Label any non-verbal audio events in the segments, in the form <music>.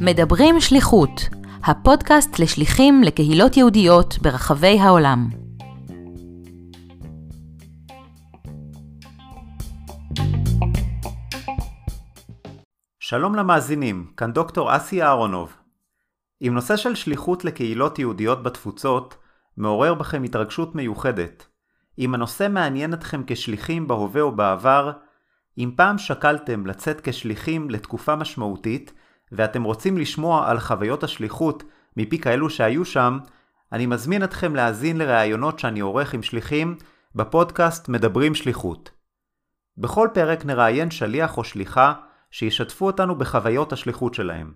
מדברים שליחות, הפודקאסט לשליחים לקהילות יהודיות ברחבי העולם. שלום למאזינים, כאן דוקטור אסי אהרונוב. אם נושא של שליחות לקהילות יהודיות בתפוצות מעורר בכם התרגשות מיוחדת, אם הנושא מעניין אתכם כשליחים בהווה או בעבר, אם פעם שקלתם לצאת כשליחים לתקופה משמעותית, ואתם רוצים לשמוע על חוויות השליחות מפי כאלו שהיו שם, אני מזמין אתכם להאזין לראיונות שאני עורך עם שליחים בפודקאסט מדברים שליחות. בכל פרק נראיין שליח או שליחה שישתפו אותנו בחוויות השליחות שלהם.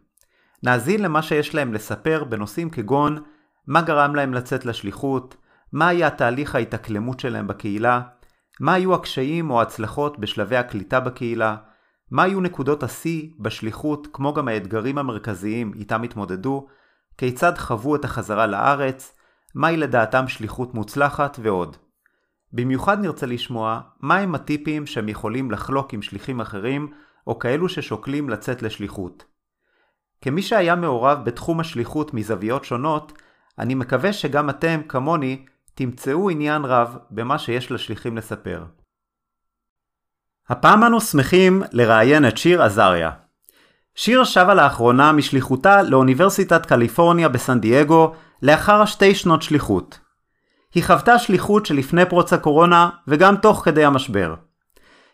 נאזין למה שיש להם לספר בנושאים כגון מה גרם להם לצאת לשליחות, מה היה תהליך ההתאקלמות שלהם בקהילה, מה היו הקשיים או ההצלחות בשלבי הקליטה בקהילה, מה היו נקודות השיא בשליחות כמו גם האתגרים המרכזיים איתם התמודדו, כיצד חוו את החזרה לארץ, מהי לדעתם שליחות מוצלחת ועוד. במיוחד נרצה לשמוע מהם הטיפים שהם יכולים לחלוק עם שליחים אחרים או כאלו ששוקלים לצאת לשליחות. כמי שהיה מעורב בתחום השליחות מזוויות שונות, אני מקווה שגם אתם, כמוני, תמצאו עניין רב במה שיש לשליחים לספר. הפעם אנו שמחים לראיין את שיר עזריה. שיר שבה לאחרונה משליחותה לאוניברסיטת קליפורניה בסן דייגו לאחר שתי שנות שליחות. היא חוותה שליחות שלפני פרוץ הקורונה וגם תוך כדי המשבר.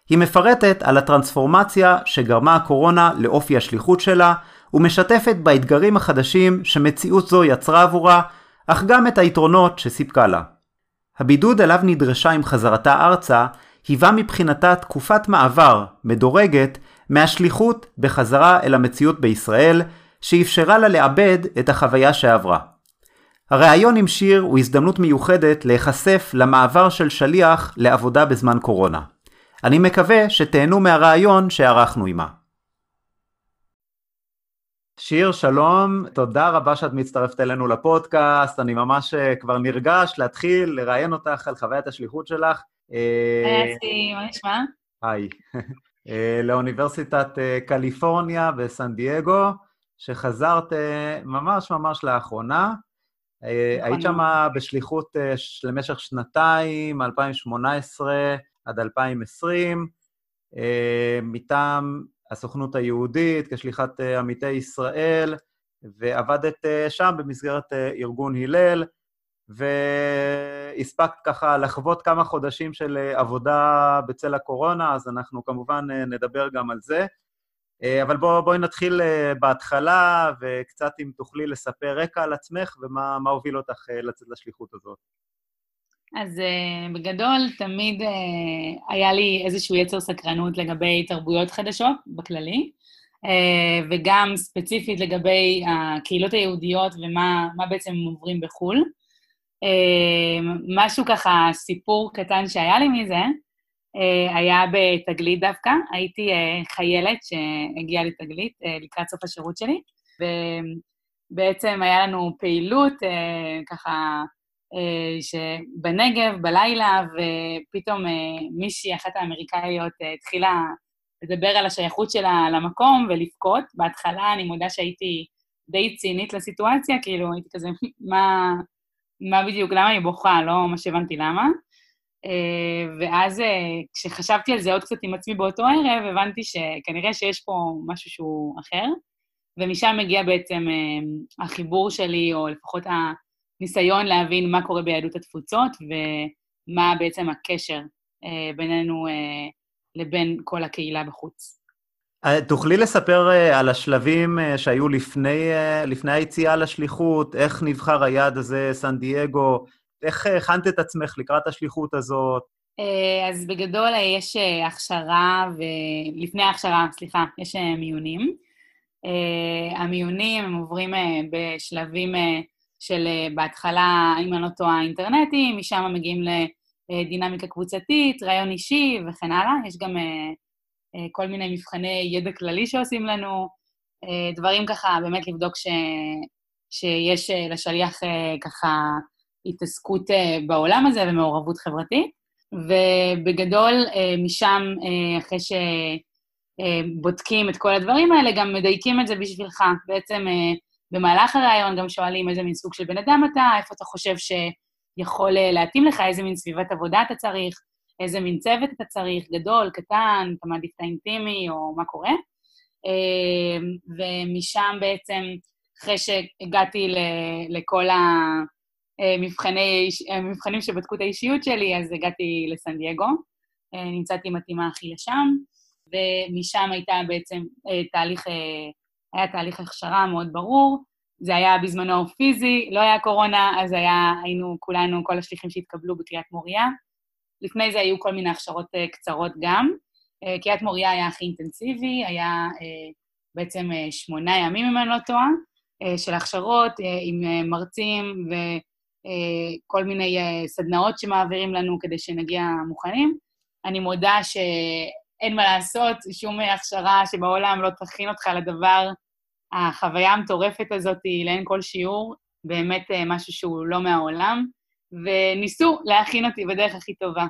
היא מפרטת על הטרנספורמציה שגרמה הקורונה לאופי השליחות שלה ומשתפת באתגרים החדשים שמציאות זו יצרה עבורה, אך גם את היתרונות שסיפקה לה. הבידוד אליו נדרשה עם חזרתה ארצה היווה מבחינתה תקופת מעבר מדורגת מהשליחות בחזרה אל המציאות בישראל, שאפשרה לה לעבד את החוויה שעברה. הריאיון עם שיר הוא הזדמנות מיוחדת להיחשף למעבר של שליח לעבודה בזמן קורונה. אני מקווה שתהנו מהרעיון שערכנו עימה. שיר, שלום, תודה רבה שאת מצטרפת אלינו לפודקאסט, אני ממש אה, כבר נרגש להתחיל לראיין אותך על חוויית השליחות שלך. היי אסי, מה נשמע? היי. אה, לאוניברסיטת אה, קליפורניה בסן דייגו, שחזרת ממש ממש לאחרונה. נכון. היית שם בשליחות למשך שנתיים, 2018 עד 2020, מטעם הסוכנות היהודית, כשליחת אה, עמיתי ישראל, ועבדת אה, שם במסגרת אה, ארגון הלל, והספקת ככה לחוות כמה חודשים של עבודה בצל הקורונה, אז אנחנו כמובן נדבר גם על זה. אבל בואי בוא נתחיל בהתחלה, וקצת אם תוכלי לספר רקע על עצמך ומה הוביל אותך לצאת לשליחות הזאת. אז uh, בגדול, תמיד uh, היה לי איזשהו יצר סקרנות לגבי תרבויות חדשות בכללי, uh, וגם ספציפית לגבי הקהילות היהודיות ומה בעצם הם עוברים בחו"ל. משהו ככה, סיפור קטן שהיה לי מזה, היה בתגלית דווקא. הייתי חיילת שהגיעה לתגלית לקראת סוף השירות שלי, ובעצם היה לנו פעילות, ככה, אה, שבנגב, בלילה, ופתאום אה, מישהי, אחת האמריקאיות, אה, התחילה לדבר על השייכות שלה למקום ולבכות. בהתחלה אני מודה שהייתי די צינית לסיטואציה, כאילו הייתי כזה, מה, מה בדיוק, למה היא בוכה? לא ממש הבנתי למה. ואז כשחשבתי על זה עוד קצת עם עצמי באותו ערב, הבנתי שכנראה שיש פה משהו שהוא אחר, ומשם מגיע בעצם החיבור שלי, או לפחות ניסיון להבין מה קורה ביהדות התפוצות ומה בעצם הקשר אה, בינינו אה, לבין כל הקהילה בחוץ. אה, תוכלי לספר על השלבים שהיו לפני, לפני היציאה לשליחות, איך נבחר היעד הזה, סן דייגו, איך הכנת את עצמך לקראת השליחות הזאת? אז בגדול יש הכשרה, ולפני ההכשרה, סליחה, יש מיונים. המיונים הם עוברים בשלבים של אה, בהתחלה, אם אני לא טועה, אינטרנטי, משם מגיעים לדינמיקה קבוצתית, רעיון אישי וכן הלאה. יש גם אה, אה, כל מיני מבחני ידע כללי שעושים לנו, דברים ככה, באמת לבדוק ש... שיש לשליח ככה התעסקות בעולם הזה ומעורבות חברתית. ובגדול, משם, אחרי בודקים את כל הדברים האלה, גם מדייקים את זה בשבילך. בעצם במהלך הראיון גם שואלים איזה מין סוג של בן אדם אתה, איפה אתה חושב שיכול להתאים לך, איזה מין סביבת עבודה אתה צריך, איזה מין צוות אתה צריך, גדול, קטן, אתה מעדיף את האינטימי, או מה קורה. ומשם בעצם, אחרי שהגעתי לכל המבחנים שבדקו את האישיות שלי, אז הגעתי לסן דייגו, נמצאתי מתאימה הכי לשם, ומשם הייתה בעצם תהליך היה תהליך הכשרה מאוד ברור. זה היה בזמנו פיזי, לא היה קורונה, אז היה, היינו כולנו, כל השליחים שהתקבלו בקריית מוריה. לפני זה היו כל מיני הכשרות uh, קצרות גם. Uh, קריית מוריה היה הכי אינטנסיבי, היה uh, בעצם שמונה ימים, אם אני לא טועה, של הכשרות עם מרצים וכל מיני סדנאות שמעבירים לנו כדי שנגיע מוכנים. אני מודה ש... אין מה לעשות, שום הכשרה שבעולם לא תכין אותך לדבר, החוויה המטורפת הזאת היא לאין כל שיעור, באמת אה, משהו שהוא לא מהעולם, וניסו להכין אותי בדרך הכי טובה.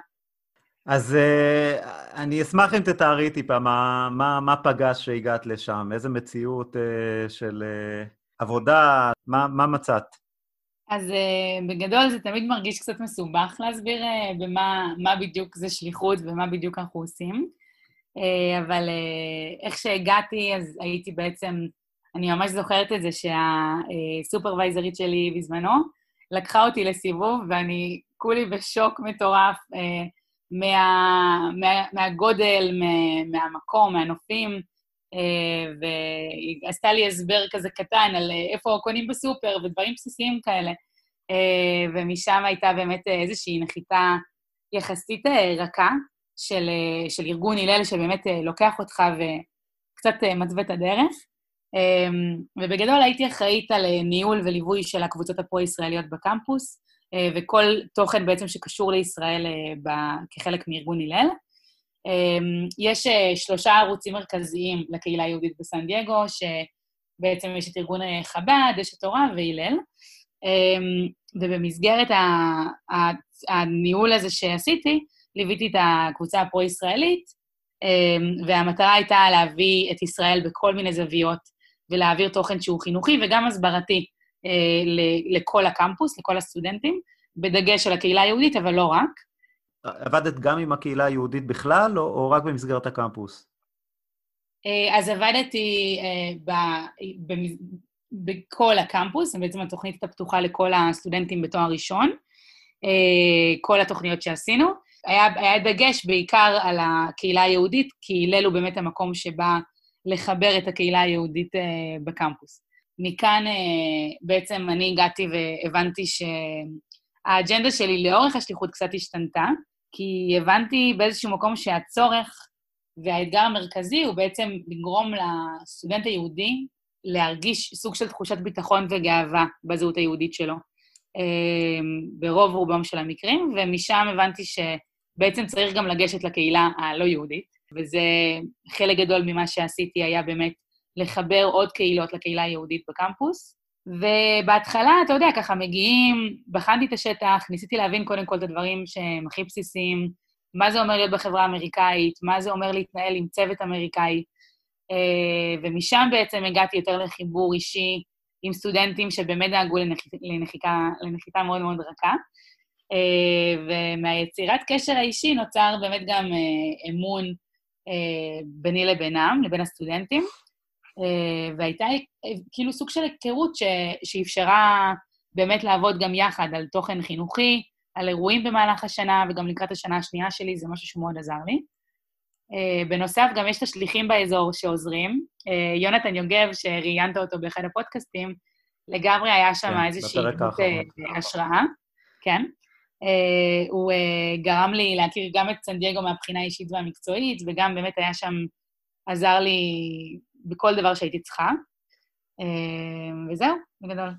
אז uh, אני אשמח אם תתארי טיפה מה, מה, מה פגש שהגעת לשם, איזה מציאות uh, של uh, עבודה, מה, מה מצאת? אז uh, בגדול זה תמיד מרגיש קצת מסובך להסביר uh, במה בדיוק זה שליחות ומה בדיוק אנחנו עושים. אה, אבל אה, איך שהגעתי, אז הייתי בעצם, אני ממש זוכרת את זה שהסופרוויזרית שלי בזמנו לקחה אותי לסיבוב, ואני כולי בשוק מטורף אה, מה, מה, מהגודל, מה, מהמקום, מהנופים, והיא עשתה לי הסבר כזה קטן על איפה קונים בסופר ודברים בסיסיים כאלה. ומשם הייתה באמת איזושהי נחיתה יחסית רכה, של, אה, של ארגון הלל, שבאמת אה, לוקח אותך וקצת אה, מתווה את הדרך. אמ, ובגדול הייתי אחראית על ניהול וליווי של הקבוצות הפרו-ישראליות בקמפוס, וכל תוכן בעצם שקשור לישראל כחלק מארגון הלל. אמ, יש שלושה ערוצים מרכזיים לקהילה היהודית בסן דייגו, שבעצם יש את ארגון חב"ד, יש את תורה והלל. אמ, ובמסגרת הניהול הזה שעשיתי, ליוויתי את הקבוצה הפרו-ישראלית, אמ, והמטרה הייתה להביא את ישראל בכל מיני זוויות ולהעביר תוכן שהוא חינוכי וגם הסברתי אה, לכל הקמפוס, לכל הסטודנטים, בדגש על הקהילה היהודית, אבל לא רק. עבדת גם עם הקהילה היהודית בכלל, או, או רק במסגרת הקמפוס? אה, אז עבדתי אה, ב, ב, בכל הקמפוס, בעצם התוכנית הייתה פתוחה לכל הסטודנטים בתואר ראשון, כל התוכניות שעשינו. היה, היה דגש בעיקר על הקהילה היהודית, כי הלל הוא באמת המקום שבא לחבר את הקהילה היהודית אה, בקמפוס. מכאן אה, בעצם אני הגעתי והבנתי שהאג'נדה שלי לאורך השליחות קצת השתנתה, כי הבנתי באיזשהו מקום שהצורך והאתגר המרכזי הוא בעצם לגרום לסטודנט היהודי להרגיש סוג של תחושת ביטחון וגאווה בזהות היהודית שלו, אה, ברוב רובם של המקרים, ומשם הבנתי ש... בעצם צריך גם לגשת לקהילה הלא-יהודית, וזה חלק גדול ממה שעשיתי היה באמת לחבר עוד קהילות לקהילה היהודית בקמפוס. ובהתחלה, אתה יודע, ככה מגיעים, בחנתי את השטח, ניסיתי להבין קודם כל את הדברים שהם הכי בסיסיים, מה זה אומר להיות בחברה האמריקאית, מה זה אומר להתנהל עם צוות אמריקאי, אה, ומשם בעצם הגעתי יותר לחיבור אישי עם סטודנטים שבאמת דאגו לנחיתה, לנחיתה מאוד מאוד רכה. אה, ומהיצירת קשר האישי נוצר באמת גם אה, אמון אה, ביני לבינם, לבין הסטודנטים, והייתה כאילו סוג של היכרות שאפשרה באמת לעבוד גם יחד על תוכן חינוכי, על אירועים במהלך השנה, וגם לקראת השנה השנייה שלי, זה משהו שמאוד עזר לי. בנוסף, גם יש את השליחים באזור שעוזרים. יונתן יוגב, שראיינת אותו באחד הפודקאסטים, לגמרי היה שם כן, איזושהי השראה. כן. Uh, הוא uh, גרם לי להכיר גם את סן דייגו מהבחינה האישית והמקצועית, וגם באמת היה שם, עזר לי בכל דבר שהייתי צריכה. Uh, וזהו, בגדול.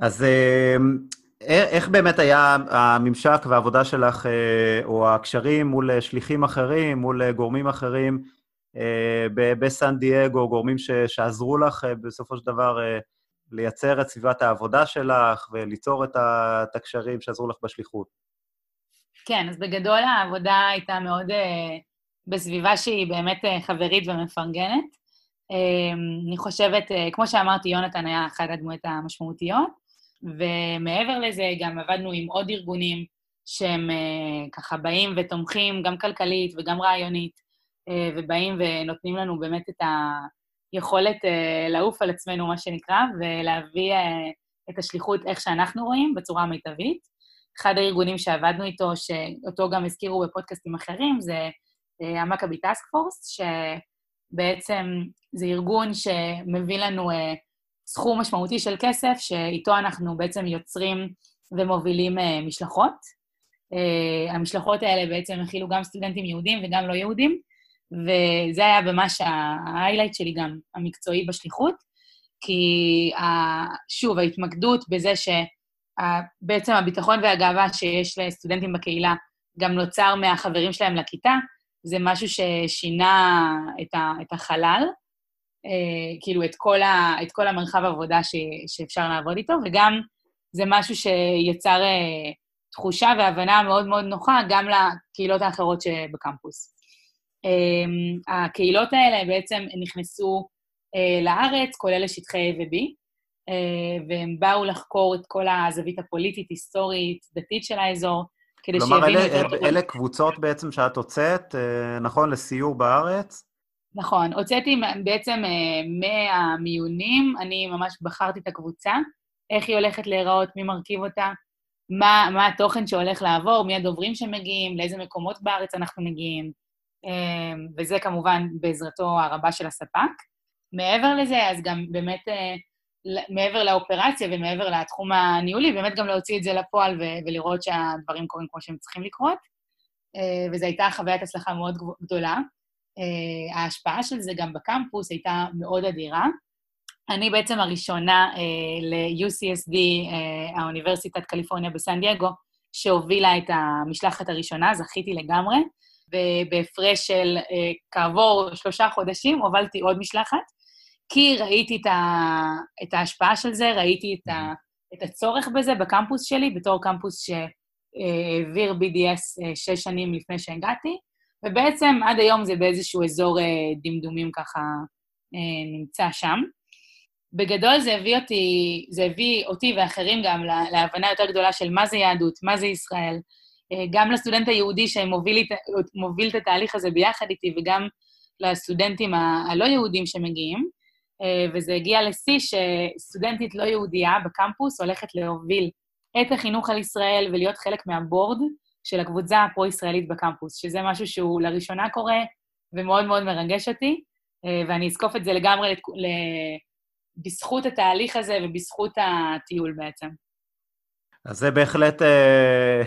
אז איך באמת היה הממשק והעבודה שלך, או הקשרים מול שליחים אחרים, מול גורמים אחרים בסן דייגו, גורמים ש, שעזרו לך בסופו של דבר לייצר את סביבת העבודה שלך וליצור את הקשרים שעזרו לך בשליחות. כן, אז בגדול העבודה הייתה מאוד, אה, בסביבה שהיא באמת חברית ומפרגנת. אני חושבת, כמו שאמרתי, יונתן היה אחת הדמויות המשמעותיות, ומעבר לזה גם עבדנו עם עוד ארגונים שהם ככה באים ותומכים גם כלכלית וגם רעיונית, ובאים ונותנים לנו באמת את היכולת לעוף על עצמנו, מה שנקרא, ולהביא את השליחות איך שאנחנו רואים, בצורה המיטבית. אחד הארגונים שעבדנו איתו, שאותו גם הזכירו בפודקאסטים אחרים, זה המכבי טאסק פורס, שבעצם זה ארגון שמביא לנו סכום משמעותי של כסף, שאיתו אנחנו בעצם יוצרים ומובילים משלחות. המשלחות האלה בעצם הכילו גם סטודנטים יהודים וגם לא יהודים, וזה היה ממש ההיילייט שלי גם, המקצועי בשליחות, כי שוב, ההתמקדות בזה שבעצם הביטחון והגאווה שיש לסטודנטים בקהילה גם נוצר מהחברים שלהם לכיתה, זה משהו ששינה את, ה, את החלל, אה, כאילו את כל, ה, את כל המרחב העבודה ש, שאפשר לעבוד איתו, וגם זה משהו שיצר אה, תחושה והבנה מאוד מאוד נוחה גם לקהילות האחרות שבקמפוס. אה, הקהילות האלה בעצם נכנסו אה, לארץ, כולל לשטחי A ו-B, אה, והם באו לחקור את כל הזווית הפוליטית, היסטורית, דתית של האזור, כדי שיבינו... כלומר, אלה, אלה, אלה קבוצות בעצם שאת הוצאת, אה, נכון, לסיור בארץ? נכון, הוצאתי בעצם מהמיונים, אני ממש בחרתי את הקבוצה, איך היא הולכת להיראות, מי מרכיב אותה, מה, מה התוכן שהולך לעבור, מי הדוברים שמגיעים, לאיזה מקומות בארץ אנחנו מגיעים, וזה כמובן בעזרתו הרבה של הספק. מעבר לזה, אז גם באמת, מעבר לאופרציה ומעבר לתחום הניהולי, באמת גם להוציא את זה לפועל ולראות שהדברים קורים כמו שהם צריכים לקרות. וזו הייתה חוויית הצלחה מאוד גדולה. ההשפעה של זה גם בקמפוס הייתה מאוד אדירה. אני בעצם הראשונה ל-UCSD, האוניברסיטת קליפורניה בסן דייגו, שהובילה את המשלחת הראשונה, זכיתי לגמרי, ובהפרש של כעבור שלושה חודשים הובלתי עוד משלחת, כי ראיתי את, ה, את ההשפעה של זה, ראיתי את, ה, את הצורך בזה בקמפוס שלי, בתור קמפוס שהעביר BDS אה, שש שנים לפני שהגעתי, ובעצם עד היום זה באיזשהו אזור אה, דמדומים ככה אה, נמצא שם. בגדול זה הביא אותי, זה הביא אותי ואחרים גם להבנה יותר גדולה של מה זה יהדות, מה זה ישראל, גם לסטודנט היהודי שמוביל את התהליך הזה ביחד איתי, וגם לסטודנטים הלא יהודים שמגיעים. אה, וזה הגיע לשיא שסטודנטית לא יהודייה בקמפוס הולכת להוביל את החינוך על ישראל ולהיות חלק מהבורד של הקבוצה הפרו-ישראלית בקמפוס, שזה משהו שהוא לראשונה קורה ומאוד מאוד מרגש אותי, אה, ואני אזקוף את זה לגמרי. בזכות התהליך הזה ובזכות הטיול בעצם. אז זה בהחלט אה,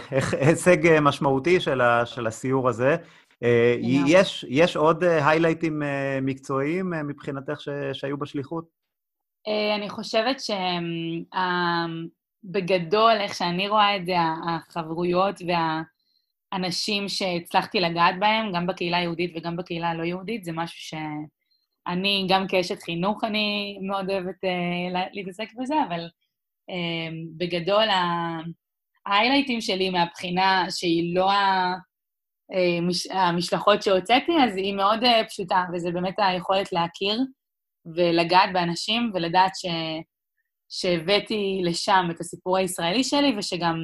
הישג משמעותי של, ה, של הסיור הזה. אה, יש, יש עוד היילייטים אה, אה, מקצועיים מבחינתך ש, שהיו בשליחות? אני חושבת שבגדול, איך שאני רואה את זה, החברויות והאנשים שהצלחתי לגעת בהם, גם בקהילה היהודית וגם בקהילה הלא-יהודית, זה משהו שאני, גם כאשת חינוך, אני מאוד אוהבת להתעסק בזה, אבל בגדול, ההיילייטים שלי מהבחינה שהיא לא ה... המשלחות שהוצאתי, אז היא מאוד אה, פשוטה, וזה באמת היכולת להכיר ולגעת באנשים ולדעת ש... שהבאתי לשם את הסיפור הישראלי שלי ושגם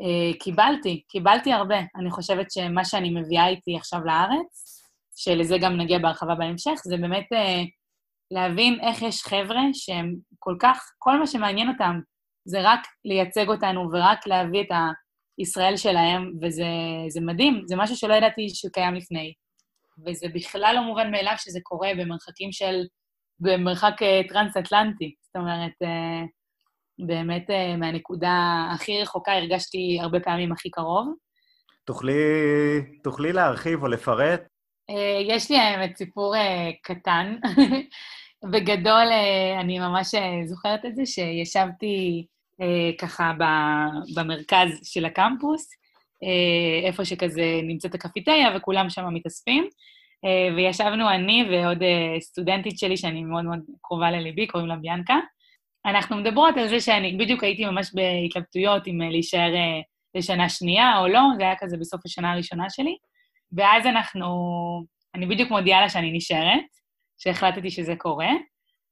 אה, קיבלתי, קיבלתי הרבה. אני חושבת שמה שאני מביאה איתי עכשיו לארץ, שלזה גם נגיע בהרחבה בהמשך, זה באמת אה, להבין איך יש חבר'ה שהם כל כך, כל מה שמעניין אותם זה רק לייצג אותנו ורק להביא את ה... ישראל שלהם, וזה מדהים, זה משהו שלא ידעתי שקיים לפני. וזה בכלל לא מובן מאליו שזה קורה במרחקים של, במרחק אה, טרנס-אטלנטי. זאת אומרת, אה, באמת אה, מהנקודה הכי רחוקה הרגשתי הרבה פעמים הכי קרוב. תוכלי, תוכלי להרחיב או לפרט? יש לי האמת סיפור קטן. <laughs> בגדול, אני ממש זוכרת את זה, שישבתי ככה במרכז של הקמפוס, אה, איפה שכזה נמצאת הקפיטריה וכולם שם מתאספים. אה, וישבנו אני ועוד סטודנטית שלי, שאני מאוד מאוד קרובה לליבי, קוראים לה ביאנקה. אנחנו מדברות על זה שאני בדיוק הייתי ממש בהתלבטויות אם להישאר לשנה שנייה או לא, זה היה כזה בסוף השנה הראשונה שלי. ואז אנחנו, אני בדיוק מודיעה לה שאני נשארת, שהחלטתי שזה קורה,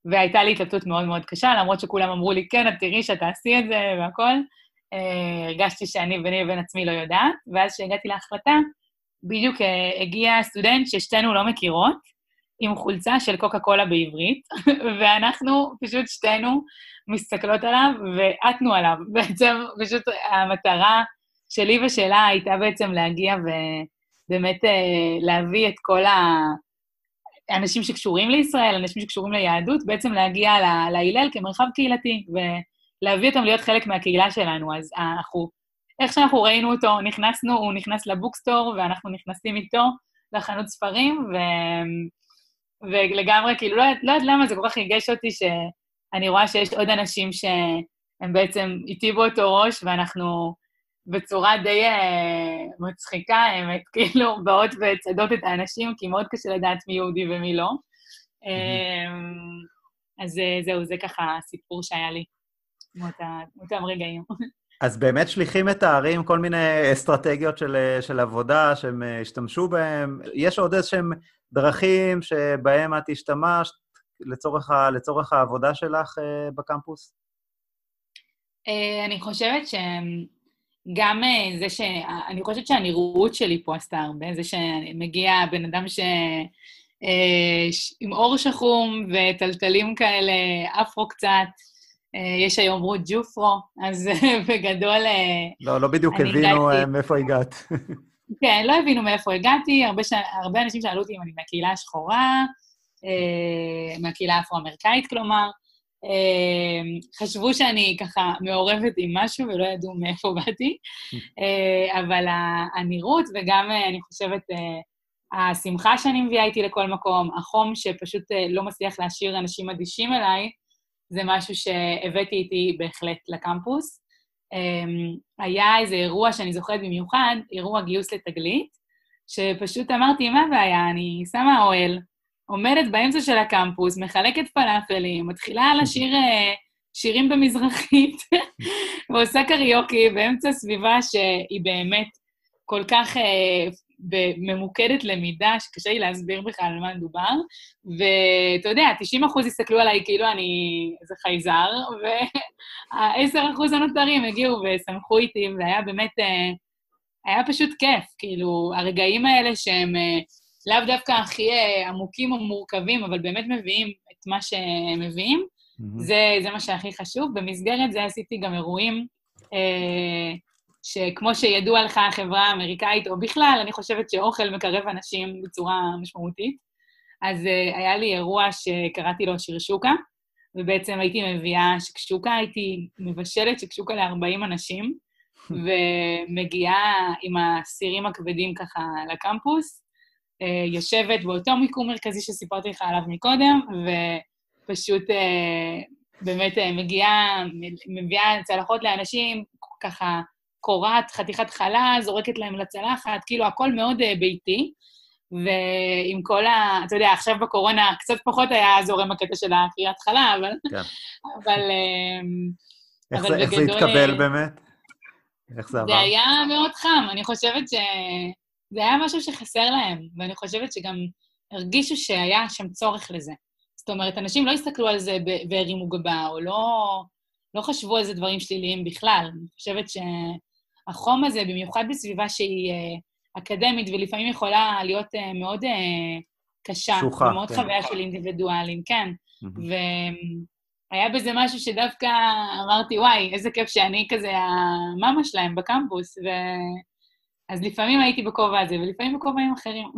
והייתה לי התלבטות מאוד מאוד קשה, למרות שכולם אמרו לי, כן, את תראי שאת תעשי את זה והכול. אה, הרגשתי שאני ביני לבין עצמי לא יודעת, ואז כשהגעתי להחלטה, בדיוק אה, הגיע סטודנט ששתינו לא מכירות, עם חולצה של קוקה קולה בעברית, <laughs> ואנחנו פשוט שתינו מסתכלות עליו ועטנו עליו. <laughs> בעצם פשוט המטרה שלי ושלה הייתה בעצם להגיע ובאמת אה, להביא את כל האנשים שקשורים לישראל, אנשים שקשורים ליהדות, בעצם להגיע להלל כמרחב קהילתי, ולהביא אותם להיות חלק מהקהילה שלנו. אז אנחנו, איך שאנחנו ראינו אותו, נכנסנו, הוא נכנס לבוקסטור, ואנחנו נכנסים איתו לחנות ספרים, ו... ולגמרי, כאילו, לא, לא יודעת למה זה כל כך ריגש אותי שאני רואה שיש עוד אנשים שהם בעצם איתי באותו ראש, ואנחנו בצורה די uh, מצחיקה, האמת, <laughs> כאילו, באות וצדות את האנשים, כי מאוד קשה לדעת מי יהודי ומי לא. Mm-hmm. אז אה, זהו, זה ככה הסיפור שהיה לי מאותם רגעים. <laughs> אז באמת שליחים מתארים כל מיני אסטרטגיות של, של עבודה שהם השתמשו בהן. יש עוד איזשהם דרכים שבהם את השתמשת לצורך, ה, לצורך העבודה שלך uh, בקמפוס? Uh, אני חושבת שגם uh, זה ש... אני חושבת שהנראות שלי פה עשתה הרבה, זה שמגיע בן אדם ש... uh, עם אור שחום וטלטלים כאלה, אפרו קצת, יש שיאמרו ג'ופרו, אז <laughs> בגדול... לא, לא בדיוק הבינו מאיפה הגעת. <laughs> כן, לא הבינו מאיפה הגעתי, הרבה, ש... הרבה אנשים שאלו אותי אם אני מהקהילה השחורה, אה, מהקהילה האפרו-אמריקאית, כלומר, אה, חשבו שאני ככה מעורבת עם משהו ולא ידעו מאיפה <laughs> באתי, <laughs> אה, אבל הנראות, וגם, אה, אני חושבת, אה, השמחה שאני מביאה איתי לכל מקום, החום שפשוט לא מצליח להשאיר אנשים אדישים אליי, זה משהו שהבאתי איתי בהחלט לקמפוס. אמ, היה איזה אירוע שאני זוכרת במיוחד, אירוע גיוס לתגלית, שפשוט אמרתי, מה הבעיה? אני שמה אוהל, עומדת באמצע של הקמפוס, מחלקת פלאפלים, מתחילה לשיר אה, שירים במזרחית, <laughs> ועושה קריוקי באמצע סביבה שהיא באמת כל כך אה, ממוקדת למידה, שקשה לי להסביר בכלל על מה מדובר. ואתה יודע, 90 אחוז הסתכלו עליי כאילו אני איזה חייזר, וה-10 אחוז הנותרים הגיעו ושמחו איתי, והיה באמת, אה, היה פשוט כיף. כאילו, הרגעים האלה שהם לאו דווקא הכי אה, עמוקים או מורכבים, אבל באמת מביאים את מה שהם מביאים, mm-hmm. זה, זה מה שהכי חשוב. במסגרת זה עשיתי גם אירועים, אה, שכמו שידוע לך החברה האמריקאית, או בכלל, אני חושבת שאוכל מקרב אנשים בצורה משמעותית. אז uh, היה לי אירוע שקראתי לו שרשוקה, ובעצם הייתי מביאה שקשוקה, הייתי מבשלת שקשוקה ל-40 אנשים, <laughs> ומגיעה עם הסירים הכבדים ככה לקמפוס, יושבת באותו מיקום מרכזי שסיפרתי לך עליו מקודם, ופשוט uh, באמת uh, מגיעה, מביאה צלחות לאנשים, ככה קורעת חתיכת חלה, זורקת להם לצלחת, כאילו הכל מאוד ביתי. ועם כל ה... אתה יודע, עכשיו בקורונה קצת פחות היה זורם הקטע של הקריאת חלה, אבל... כן. אבל... איך, אבל זה, איך זה התקבל אה, באמת? איך זה עבר? זה היה מאוד חם, אני חושבת ש... זה היה משהו שחסר להם, ואני חושבת שגם הרגישו שהיה שם צורך לזה. זאת אומרת, אנשים לא הסתכלו על זה והרימו גבה, או לא, לא חשבו על זה דברים שליליים בכלל. אני חושבת ש... החום הזה, במיוחד בסביבה שהיא אה, אקדמית ולפעמים יכולה להיות אה, מאוד אה, קשה, שוחה, ומאוד כן. חוויה של אינדיבידואלים, כן. Mm-hmm. והיה בזה משהו שדווקא אמרתי, וואי, איזה כיף שאני כזה המאמה שלהם בקמפוס, ו... אז לפעמים הייתי בכובע הזה, ולפעמים בכובעים אחרים.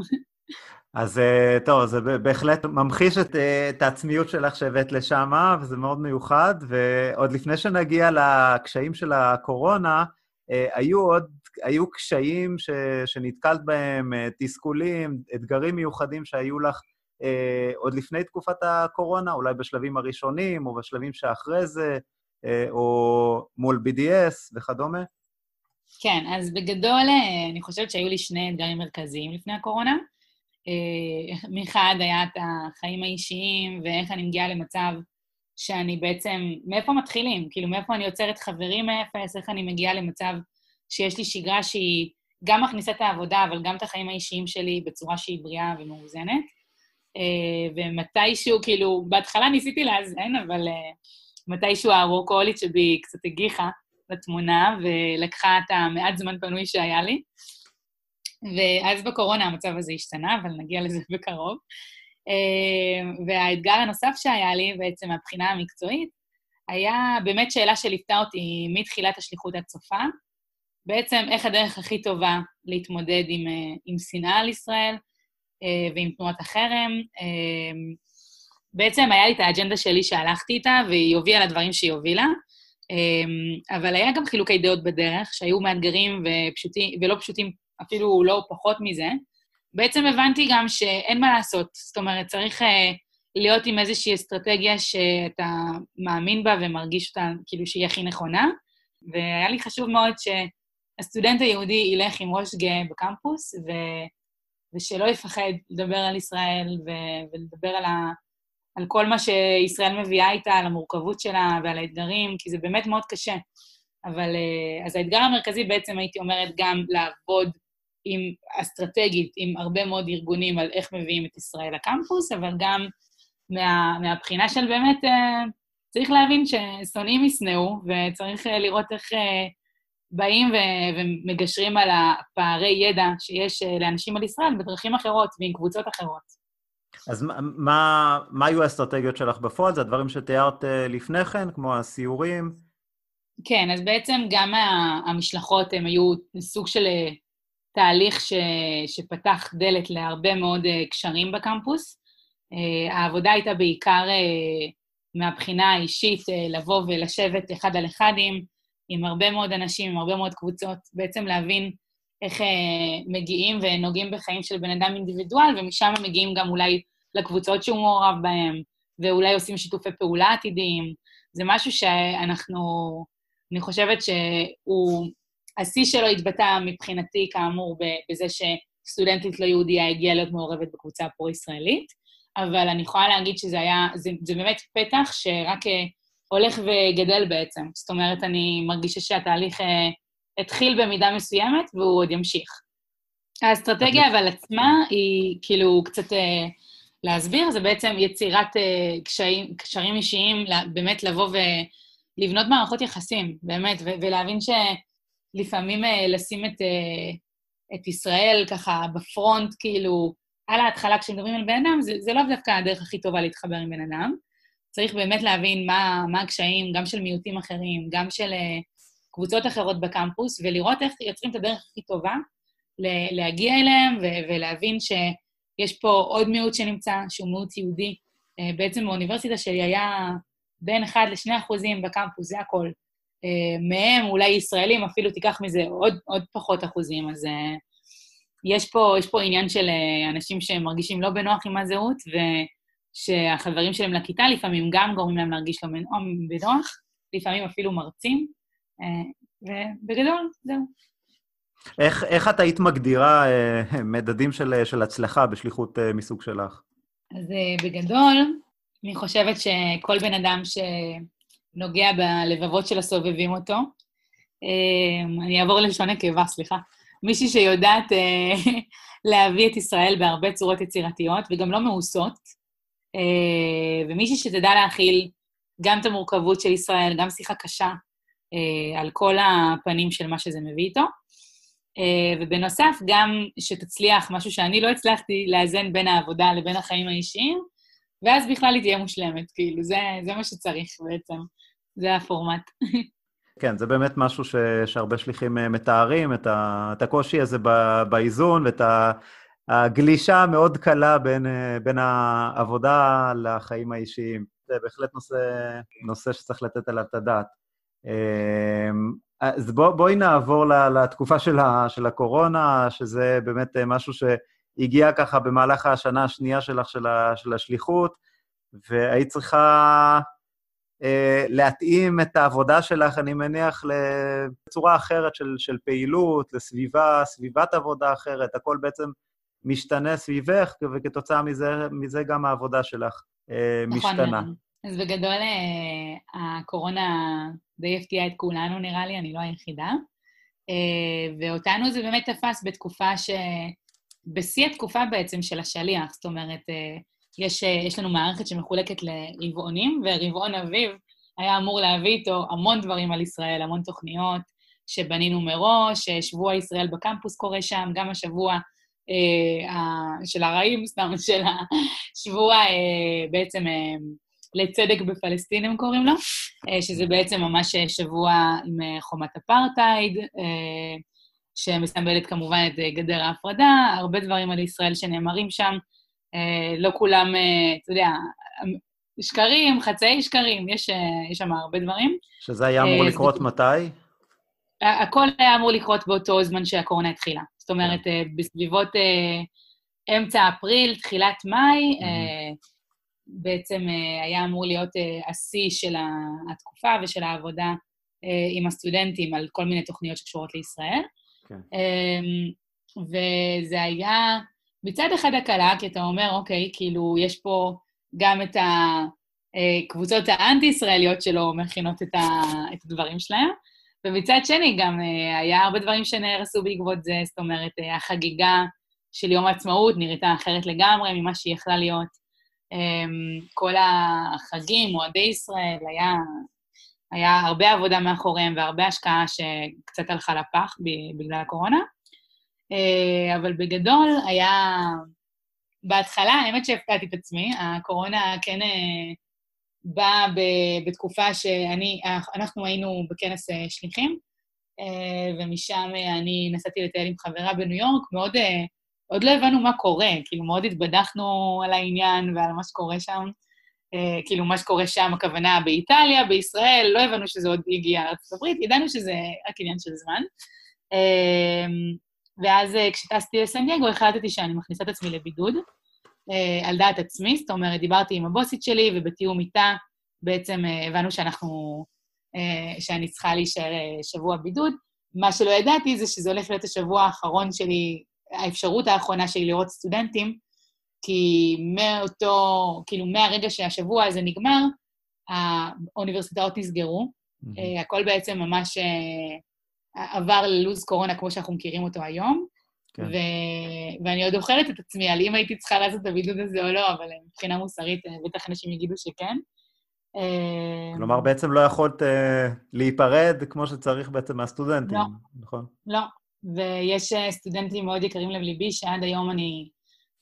אז טוב, זה בהחלט ממחיש את, את העצמיות שלך שהבאת לשם, וזה מאוד מיוחד. ועוד לפני שנגיע לקשיים של הקורונה, אה, היו עוד, היו קשיים ש, שנתקלת בהם, אה, תסכולים, אתגרים מיוחדים שהיו לך אה, עוד לפני תקופת הקורונה, אולי בשלבים הראשונים או בשלבים שאחרי זה, אה, או מול BDS וכדומה? כן, אז בגדול אה, אני חושבת שהיו לי שני אתגרים מרכזיים לפני הקורונה. מחד היה את החיים האישיים ואיך אני מגיעה למצב שאני בעצם, מאיפה מתחילים? כאילו, מאיפה אני יוצרת חברים מאפס, איך אני מגיעה למצב שיש לי שגרה שהיא גם מכניסה את העבודה, אבל גם את החיים האישיים שלי בצורה שהיא בריאה ומאוזנת. אה, ומתישהו, כאילו, בהתחלה ניסיתי לאזן, אבל אה, מתישהו הרוקולית שבי קצת הגיחה לתמונה, ולקחה את המעט זמן פנוי שהיה לי. ואז בקורונה המצב הזה השתנה, אבל נגיע לזה <laughs> בקרוב. אה, והאתגר הנוסף שהיה לי, בעצם מהבחינה המקצועית, היה באמת שאלה שליוותה אותי מתחילת השליחות עד סופה. בעצם, איך הדרך הכי טובה להתמודד עם, עם שנאה על ישראל, אה, ועם תנועת החרם. אה, בעצם היה לי את האג'נדה שלי שהלכתי איתה, והיא הובילה לדברים שהיא הובילה, אה, אבל היה גם חילוקי דעות בדרך, שהיו מאתגרים ופשוטים, ולא פשוטים אפילו לא פחות מזה. בעצם הבנתי גם שאין מה לעשות, זאת אומרת, צריך להיות עם איזושהי אסטרטגיה שאתה מאמין בה ומרגיש אותה כאילו שהיא הכי נכונה, והיה לי חשוב מאוד שהסטודנט היהודי ילך עם ראש גאה בקמפוס, ו... ושלא יפחד לדבר על ישראל ו- ולדבר על, ה- על כל מה שישראל מביאה איתה, על המורכבות שלה ועל האתגרים, כי זה באמת מאוד קשה. אבל אה, אז האתגר המרכזי בעצם, הייתי אומרת, גם לעבוד עם, אסטרטגית עם הרבה מאוד ארגונים על איך מביאים את ישראל לקמפוס, אבל גם מה, מהבחינה של באמת, אה, צריך להבין ששונאים ישנאו, וצריך אה, לראות איך באים ו- ומגשרים על הפערי ידע שיש לאנשים על ישראל בדרכים אחרות ועם קבוצות אחרות. אז מה, מה היו האסטרטגיות שלך בפועל? זה הדברים שתיארת אה, לפני כן, כמו הסיורים? כן, אז בעצם גם המשלחות הם היו סוג של אה, תהליך ש, שפתח דלת להרבה מאוד קשרים בקמפוס. העבודה הייתה בעיקר מהבחינה האישית, לבוא ולשבת אחד על אחד עם עם הרבה מאוד אנשים, עם הרבה מאוד קבוצות, בעצם להבין איך אה, מגיעים ונוגעים בחיים של בן אדם אינדיבידואל, ומשם מגיעים גם אולי לקבוצות שהוא מעורב בהן, ואולי עושים שיתופי פעולה עתידיים. זה משהו שאנחנו, אני חושבת שהוא, השיא שלו התבטא מבחינתי, כאמור, בזה שסטודנטית לא יהודייה הגיעה להיות מעורבת בקבוצה הפרו-ישראלית, אבל אני יכולה להגיד שזה היה, זה, זה באמת פתח שרק אה, הולך וגדל בעצם. זאת אומרת, אני מרגישה שהתהליך אה, התחיל במידה מסוימת והוא עוד ימשיך. האסטרטגיה אבל עצמה היא כאילו קצת אה, להסביר, זה בעצם יצירת אה, קשיים, קשרים אישיים, באמת לבוא ולבנות מערכות יחסים, באמת, ולהבין שלפעמים אה, לשים את, אה, את ישראל ככה בפרונט, כאילו, על ההתחלה כשמדברים על בן אדם, זה, זה לא דווקא הדרך הכי טובה להתחבר עם בן אדם. צריך באמת להבין מה, מה הקשיים, גם של מיעוטים אחרים, גם של קבוצות אחרות בקמפוס, ולראות איך יוצרים את הדרך הכי טובה להגיע אליהם ולהבין שיש פה עוד מיעוט שנמצא, שהוא מיעוט יהודי. Uh, בעצם באוניברסיטה שלי היה בין 1 ל-2 אחוזים בקמפוס, זה הכל. Uh, מהם, אולי ישראלים, אפילו תיקח מזה עוד, עוד פחות אחוזים, אז uh, יש, פה, יש פה עניין של אנשים שמרגישים לא בנוח עם הזהות, ו... שהחברים שלהם לכיתה לפעמים גם גורמים להם להרגיש לא בנוח, לפעמים אפילו מרצים, אה, ובגדול, זהו. איך, איך את היית מגדירה אה, <laughs> מדדים של, של הצלחה בשליחות אה, מסוג שלך? אז בגדול, אני חושבת שכל בן אדם שנוגע בלבבות של הסובבים אותו, אני אעבור ללשון נקבה, סליחה, מישהי שיודעת <laughs> להביא את ישראל בהרבה צורות יצירתיות וגם לא מאוסות, אה, ומישהי שתדע להכיל גם את המורכבות של ישראל, גם שיחה קשה אה, על כל הפנים של מה שזה מביא איתו. אה, ובנוסף, גם שתצליח, משהו שאני לא הצלחתי, לאזן בין העבודה לבין החיים האישיים, ואז בכלל היא תהיה מושלמת, כאילו, זה, זה מה שצריך בעצם, זה הפורמט. <laughs> כן, זה באמת משהו ש, שהרבה שליחים מתארים, את, ה, את הקושי הזה באיזון ואת ה... הגלישה המאוד קלה בין, אה, בין העבודה לחיים האישיים. זה בהחלט נושא, נושא שצריך לתת עליו את הדעת. אמ, אז בוא, בואי נעבור לתקופה של, ה, של הקורונה, שזה באמת אה, משהו שהגיע ככה במהלך השנה השנייה שלך, של, ה, של השליחות, והיית צריכה אה, להתאים את העבודה שלך, אני מניח, לצורה אחרת של, של פעילות, לסביבה, סביבת עבודה אחרת, הכל בעצם משתנה סביבך, וכתוצאה מזה, מזה גם העבודה שלך אה, נכון, משתנה. נכון, אז בגדול אה, הקורונה די הפתיעה את כולנו, נראה לי, אני לא היחידה. ואותנו זה באמת תפס בתקופה ש... בשיא התקופה בעצם של השליח, זאת אומרת, יש, יש לנו מערכת שמחולקת לרבעונים, ורבעון אביב היה אמור להביא איתו המון דברים על ישראל, המון תוכניות שבנינו מראש, שבוע ישראל בקמפוס קורה שם, גם השבוע אה, של הרעים, סתם, של השבוע אה, בעצם אה, לצדק בפלסטין, הם קוראים לו, אה, שזה בעצם ממש שבוע עם אה, חומת אפרטהייד, אה, שמסמלת כמובן את אה, גדר ההפרדה, הרבה דברים על ישראל שנאמרים שם. אה, לא כולם, אה, אתה יודע, שקרים, חצאי שקרים, יש, יש שם הרבה דברים. שזה היה אמור לקרות מתי? הכל היה אמור לקרות באותו זמן שהקורונה התחילה. זאת אומרת, כן. בסביבות אמצע אפריל, תחילת מאי, בעצם היה אמור להיות השיא של התקופה ושל העבודה עם הסטודנטים על כל מיני תוכניות שקשורות לישראל. כן. וזה היה מצד אחד הקלה, כי אתה אומר, אוקיי, כאילו, יש פה גם את הקבוצות האנטי-ישראליות שלו מכינות את, ה, את הדברים שלהם, ומצד שני גם אה, היה הרבה דברים שנהרסו בעקבות זה, זאת אומרת, אה, החגיגה של יום העצמאות נראתה אחרת לגמרי ממה שהיא יכלה להיות. אמ, כל החגים, מועדי ישראל, היה, היה הרבה עבודה מאחוריהם והרבה השקעה שקצת הלכה לפח בגלל הקורונה. אה, אבל בגדול היה... בהתחלה, האמת שהפתעתי את עצמי, הקורונה כן אה, באה בתקופה שאני, אנחנו היינו בכנס אה, שליחים, ומשם אני נסעתי לטייל עם חברה בניו יורק, מאוד, עוד לא הבנו מה קורה, כאילו מאוד התבדחנו על העניין ועל מה שקורה שם. כאילו, מה שקורה שם, הכוונה באיטליה, בישראל, לא הבנו שזה עוד הגיע לארצות הברית, ידענו שזה רק עניין של זמן. ואז אה, כשטסתי לסן דייגו החלטתי שאני מכניסה את עצמי לבידוד, על דעת עצמי, זאת אומרת, דיברתי עם הבוסית שלי, ובתיאום איתה בעצם הבנו שאנחנו, שאני צריכה להישאר שבוע בידוד. מה שלא ידעתי זה שזה הולך להיות השבוע האחרון שלי, האפשרות האחרונה שלי לראות סטודנטים, כי מאותו, כאילו, מהרגע שהשבוע הזה נגמר, האוניברסיטאות נסגרו. Mm-hmm. הכל בעצם ממש עבר ללוז קורונה כמו שאנחנו מכירים אותו היום. כן. ו... ואני עוד אוכלת את עצמי על אם הייתי צריכה לעשות את הבידוד הזה או לא, אבל מבחינה מוסרית, אה, בטח אנשים יגידו שכן. אה, כלומר, בעצם לא יכולת uh, להיפרד כמו שצריך בעצם מהסטודנטים, לא, נכון? לא, ויש סטודנטים מאוד יקרים לליבי שעד היום אני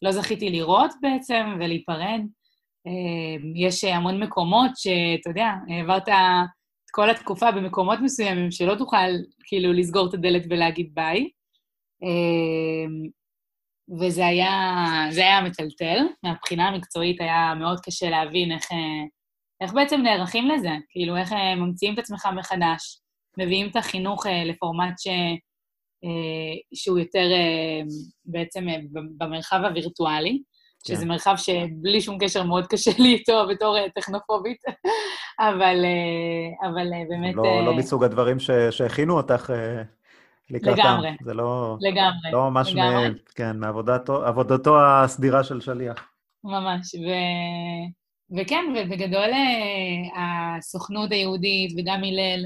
לא זכיתי לראות בעצם ולהיפרד. יש המון מקומות שאתה יודע, העברת כל התקופה במקומות מסוימים שלא תוכל כאילו לסגור את הדלת ולהגיד ביי. אמ, וזה היה, זה היה מטלטל. מהבחינה המקצועית היה מאוד קשה להבין איך, איך בעצם נערכים לזה, כאילו איך אה, ממציאים את עצמך מחדש, מביאים את החינוך אה, לפורמט ש, אה, שהוא יותר בעצם במרחב הווירטואלי. שזה כן. מרחב שבלי שום קשר מאוד קשה לי איתו בתור אה, טכנופובית, <laughs> אבל, אה, אבל אה, באמת... לא, לא מסוג הדברים ש, שהכינו אותך לקראתם. לגמרי. זה לא... לגמרי. לא ממש, לגמרי. מ, כן, מעבודתו הסדירה של שליח. ממש, ו... וכן, ובגדול הסוכנות היהודית וגם הלל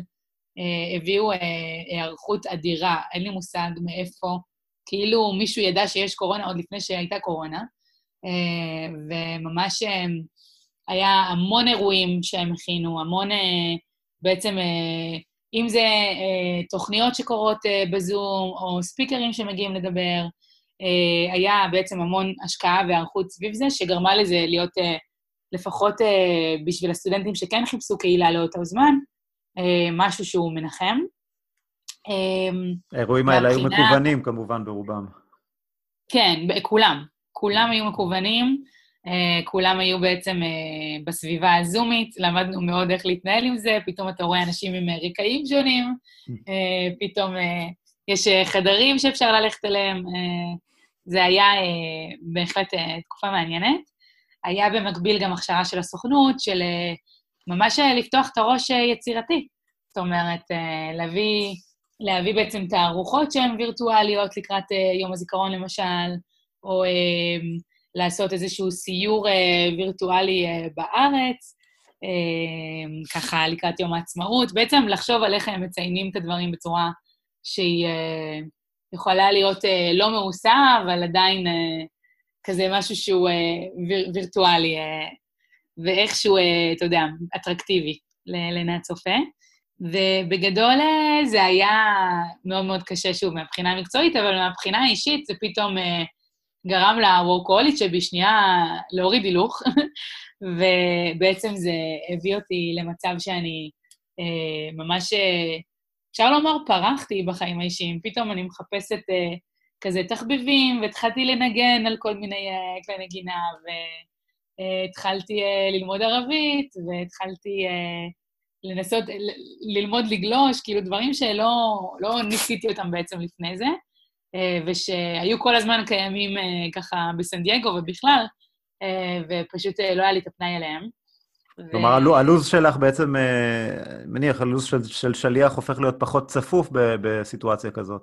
הביאו היערכות אדירה, אין לי מושג מאיפה, כאילו מישהו ידע שיש קורונה עוד לפני שהייתה קורונה. אה, וממש אה, היה המון אירועים שהם הכינו, המון אה, בעצם, אם זה תוכניות שקורות בזום, או ספיקרים שמגיעים לדבר, היה בעצם המון השקעה והיערכות סביב זה, שגרמה לזה להיות, לפחות בשביל הסטודנטים שכן חיפשו קהילה לאותו זמן, משהו שהוא מנחם. האירועים האלה היו מקוונים כמובן ברובם. כן, כולם. כולם היו מקוונים, אה, כולם היו בעצם אה, בסביבה הזומית, למדנו מאוד איך להתנהל עם זה, פתאום אתה רואה אנשים עם אה, רקעים שונים, <laughs> פתאום יש חדרים שאפשר ללכת אליהם. זה היה בהחלט תקופה מעניינת. היה במקביל גם הכשרה של הסוכנות, של ממש לפתוח את הראש יצירתי. זאת אומרת, להביא, להביא בעצם תערוכות שהן וירטואליות לקראת יום הזיכרון, למשל, או אה, לעשות איזשהו סיור אה, וירטואלי אה, בארץ, אה, ככה לקראת יום העצמאות, בעצם לחשוב על איך הם מציינים את הדברים בצורה שהיא יכולה להיות לא מעושה, אבל עדיין כזה משהו שהוא ויר, וירטואלי, ואיכשהו, uh, אתה יודע, אטרקטיבי לעיני הצופה. ובגדול זה היה מאוד מאוד קשה, שוב, מהבחינה המקצועית, אבל מהבחינה האישית זה פתאום uh, גרם לוורקוהולית שבשנייה להוריד הילוך, <laughs> ובעצם זה הביא אותי למצב שאני אה, ממש, אה, אפשר לומר, פרחתי בחיים האישיים. פתאום אני מחפשת אה, כזה תחביבים, והתחלתי לנגן על כל מיני אה, כלי נגינה, והתחלתי אה, ללמוד ערבית, והתחלתי אה, לנסות, ללמוד לגלוש, כאילו דברים שלא לא ניסיתי אותם בעצם לפני זה, אה, ושהיו כל הזמן קיימים אה, ככה בסן דייגו ובכלל, אה, ופשוט אה, לא היה לי את הפנאי אליהם. כלומר, ו... הלו"ז שלך בעצם, אה, מניח, הלו"ז של, של שליח הופך להיות פחות צפוף ב, בסיטואציה כזאת.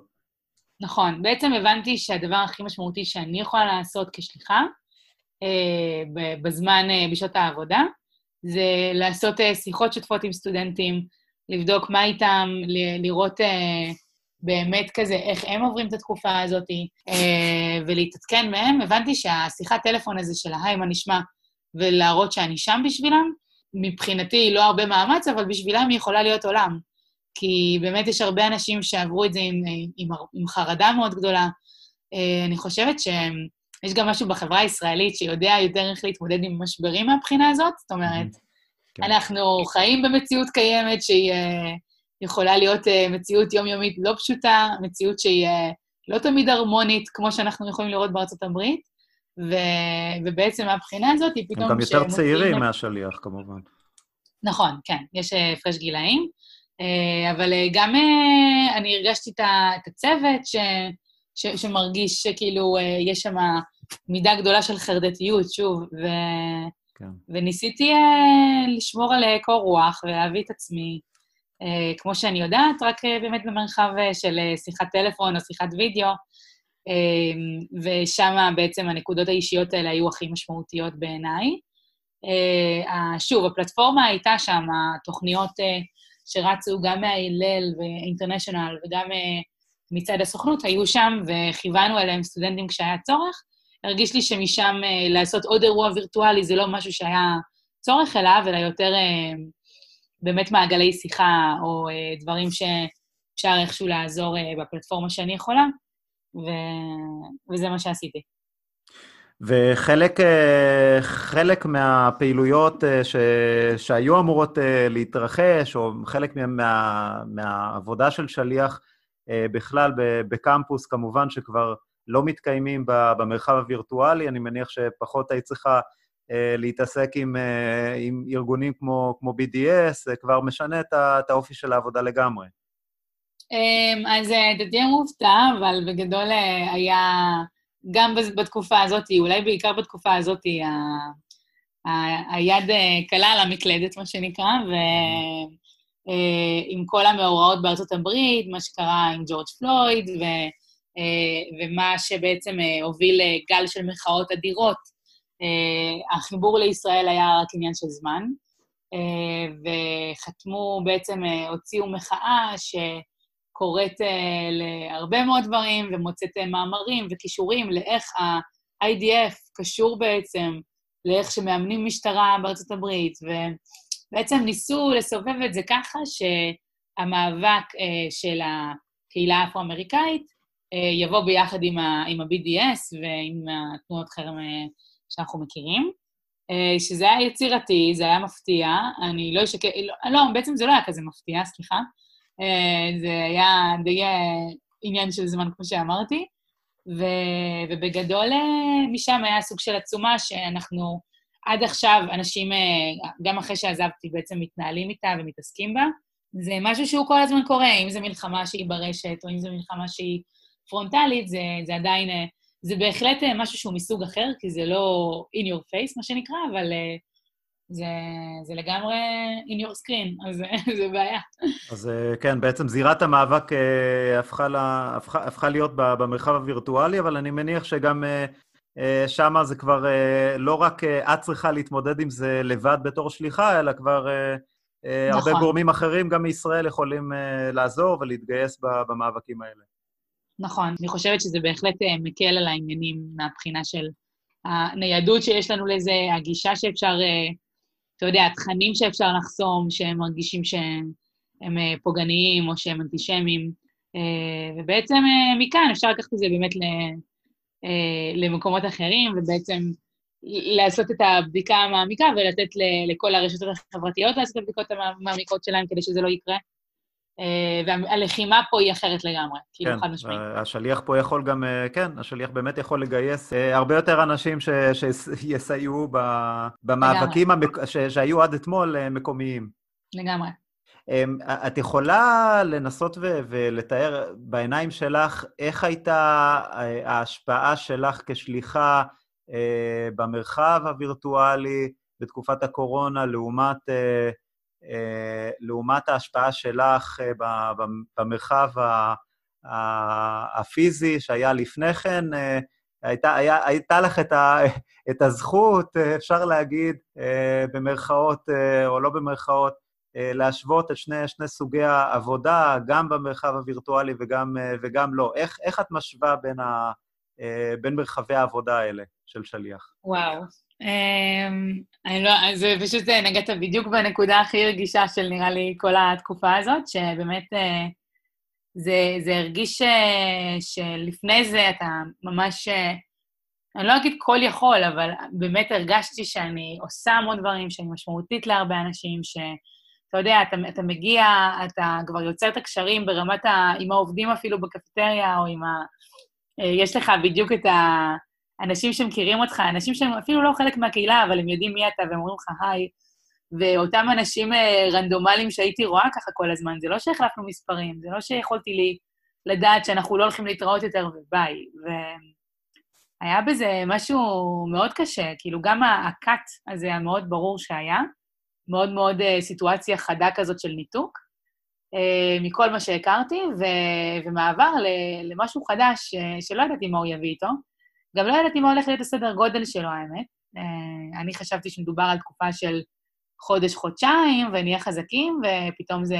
נכון. בעצם הבנתי שהדבר הכי משמעותי שאני יכולה לעשות כשליחה, בזמן, בשעות העבודה, זה לעשות שיחות שותפות עם סטודנטים, לבדוק מה איתם, לראות באמת כזה איך הם עוברים את התקופה הזאת, ולהתעדכן מהם. הבנתי שהשיחת טלפון הזה של היי, מה נשמע, ולהראות שאני שם בשבילם, מבחינתי לא הרבה מאמץ, אבל בשבילם היא יכולה להיות עולם. כי באמת יש הרבה אנשים שעברו את זה עם, עם, עם חרדה מאוד גדולה. אה, אני חושבת שיש גם משהו בחברה הישראלית שיודע יותר איך להתמודד עם משברים מהבחינה הזאת. זאת אומרת, כן. אנחנו חיים במציאות קיימת שהיא אה, יכולה להיות אה, מציאות יומיומית לא פשוטה, מציאות שהיא לא תמיד הרמונית, כמו שאנחנו יכולים לראות בארצות הברית. ו... ובעצם מהבחינה הזאת, היא פתאום... הם גם יותר צעירים מהשליח, כמובן. נכון, כן, יש אה, הפרש גילאים. אה, אבל אה, גם אני הרגשתי את הצוות ש... ש... שמרגיש שכאילו יש שם מידה גדולה של חרדתיות, שוב, ו... כן. וניסיתי לשמור על קור רוח ולהביא את עצמי, כמו שאני יודעת, רק באמת במרחב של שיחת טלפון או שיחת וידאו, ושם בעצם הנקודות האישיות האלה היו הכי משמעותיות בעיניי. אה, שוב, הפלטפורמה הייתה שם, התוכניות אה, שרצו גם מההלל ואינטרנשיונל וגם אה, מצד הסוכנות היו שם, וכיוונו אליהם סטודנטים כשהיה צורך. הרגיש לי שמשם לעשות עוד אירוע וירטואלי זה לא משהו שהיה צורך אליו, אלא יותר באמת מעגלי שיחה, או דברים שאפשר איכשהו לעזור בפלטפורמה שאני יכולה. ו... וזה מה שעשיתי. וחלק אה, מהפעילויות אה, ש, שהיו אמורות אה, להתרחש, או חלק מה, מהעבודה של שליח בכלל בקמפוס, כמובן שכבר לא מתקיימים במרחב הווירטואלי, אני מניח שפחות היית צריכה להתעסק עם, עם ארגונים כמו, כמו BDS, זה כבר משנה את האופי של העבודה לגמרי. אמ, אז אה, תהיה מופתע, אבל בגדול אה, היה, גם בתקופה הזאת, אולי בעיקר בתקופה הזאת, היד אה, קלה על המקלדת, מה שנקרא, ועם כל המאורעות בארצות הברית, מה שקרה עם ג'ורג' פלויד, ו, ומה שבעצם הוביל גל של מחאות אדירות. החיבור לישראל היה רק עניין של זמן, וחתמו, בעצם הוציאו מחאה ש... קוראת להרבה מאוד דברים ומוצאת מאמרים וכישורים לאיך ה-IDF קשור בעצם לאיך שמאמנים משטרה בארצות הברית, ובעצם ניסו לסובב את זה ככה שהמאבק uh, של הקהילה האפרו-אמריקאית uh, יבוא ביחד עם, ה- עם ה-BDS ועם התנועות חרם uh, שאנחנו מכירים. Uh, שזה היה יצירתי, זה היה מפתיע, אני לא אשקר, לא, לא, בעצם זה לא היה כזה מפתיע, סליחה. אה, זה היה די אה, עניין של זמן, כמו שאמרתי. ו, ובגדול, אה, משם היה סוג של עצומה שאנחנו עד עכשיו, אנשים, גם אחרי שעזבתי, בעצם מתנהלים איתה ומתעסקים בה. זה משהו שהוא כל הזמן קורה, אם זו מלחמה שהיא ברשת, או אם זו מלחמה שהיא פרונטלית, זה, זה עדיין, זה בהחלט משהו שהוא מסוג אחר, כי זה לא in your face, מה שנקרא, אבל זה, זה לגמרי in your screen, אז <laughs> זה בעיה. אז אה, כן, בעצם זירת המאבק אה, הפכה, לה, הפכה, הפכה להיות במרחב הווירטואלי, אבל אני מניח שגם אה, שם זה כבר לא רק את צריכה להתמודד עם זה לבד בתור שליחה, אלא כבר נכון. הרבה גורמים אחרים, גם מישראל, יכולים לעזור ולהתגייס במאבקים האלה. נכון, אני חושבת שזה בהחלט מקל על העניינים מהבחינה של הניידות שיש לנו לזה, הגישה שאפשר, אתה יודע, התכנים שאפשר לחסום, שהם מרגישים שהם פוגעניים או שהם אנטישמיים. ובעצם מכאן אפשר לקחת את זה באמת למקומות אחרים, ובעצם לעשות את הבדיקה המעמיקה ולתת לכל הרשתות החברתיות לעשות את הבדיקות המעמיקות שלהם כדי שזה לא יקרה. אה, והלחימה פה היא אחרת לגמרי, כאילו כן, חד משמעית. השליח פה יכול גם, אה, כן, השליח באמת יכול לגייס אה, הרבה יותר אנשים ש, שיסייעו במאבקים המק... ש, שהיו עד אתמול מקומיים. לגמרי. אמ, את יכולה לנסות ולתאר בעיניים שלך איך הייתה ההשפעה שלך כשליחה במרחב הווירטואלי בתקופת הקורונה לעומת לעומת ההשפעה שלך במרחב הפיזי שהיה לפני כן, הייתה, היה, הייתה לך את, ה, את הזכות, אפשר להגיד, במרכאות או לא במרכאות, להשוות את שני, שני סוגי העבודה, גם במרחב הווירטואלי וגם, וגם לא. איך, איך את משווה בין, ה, בין מרחבי העבודה האלה של שליח? וואו, Um, אני לא, אז פשוט אה, נגעת בדיוק בנקודה הכי רגישה של נראה לי כל התקופה הזאת, שבאמת uh, זה, זה הרגיש ש, שלפני זה אתה ממש, uh, אני לא אגיד כל יכול, אבל באמת הרגשתי שאני עושה המון דברים, שאני משמעותית להרבה אנשים, שאתה יודע, אתה, אתה מגיע, אתה כבר יוצר את הקשרים ברמת ה... עם העובדים אפילו בקפיטריה, או עם ה... יש לך בדיוק את ה... אנשים שמכירים אותך, אנשים שהם אפילו לא חלק מהקהילה, אבל הם יודעים מי אתה והם אומרים לך היי. ואותם אנשים אה, רנדומליים שהייתי רואה ככה כל הזמן, זה לא שהחלפנו מספרים, זה לא שיכולתי לי לדעת שאנחנו לא הולכים להתראות יותר וביי. והיה בזה משהו מאוד קשה, כאילו גם הקאט הזה המאוד ברור שהיה, מאוד מאוד אה, סיטואציה חדה כזאת של ניתוק, אה, מכל מה שהכרתי, ו... ומעבר למשהו חדש שלא ידעתי מה הוא יביא איתו. גם לא ידעתי מה הולך להיות הסדר גודל שלו, האמת. אה, אני חשבתי שמדובר על תקופה של חודש-חודשיים, ונהיה חזקים, ופתאום זה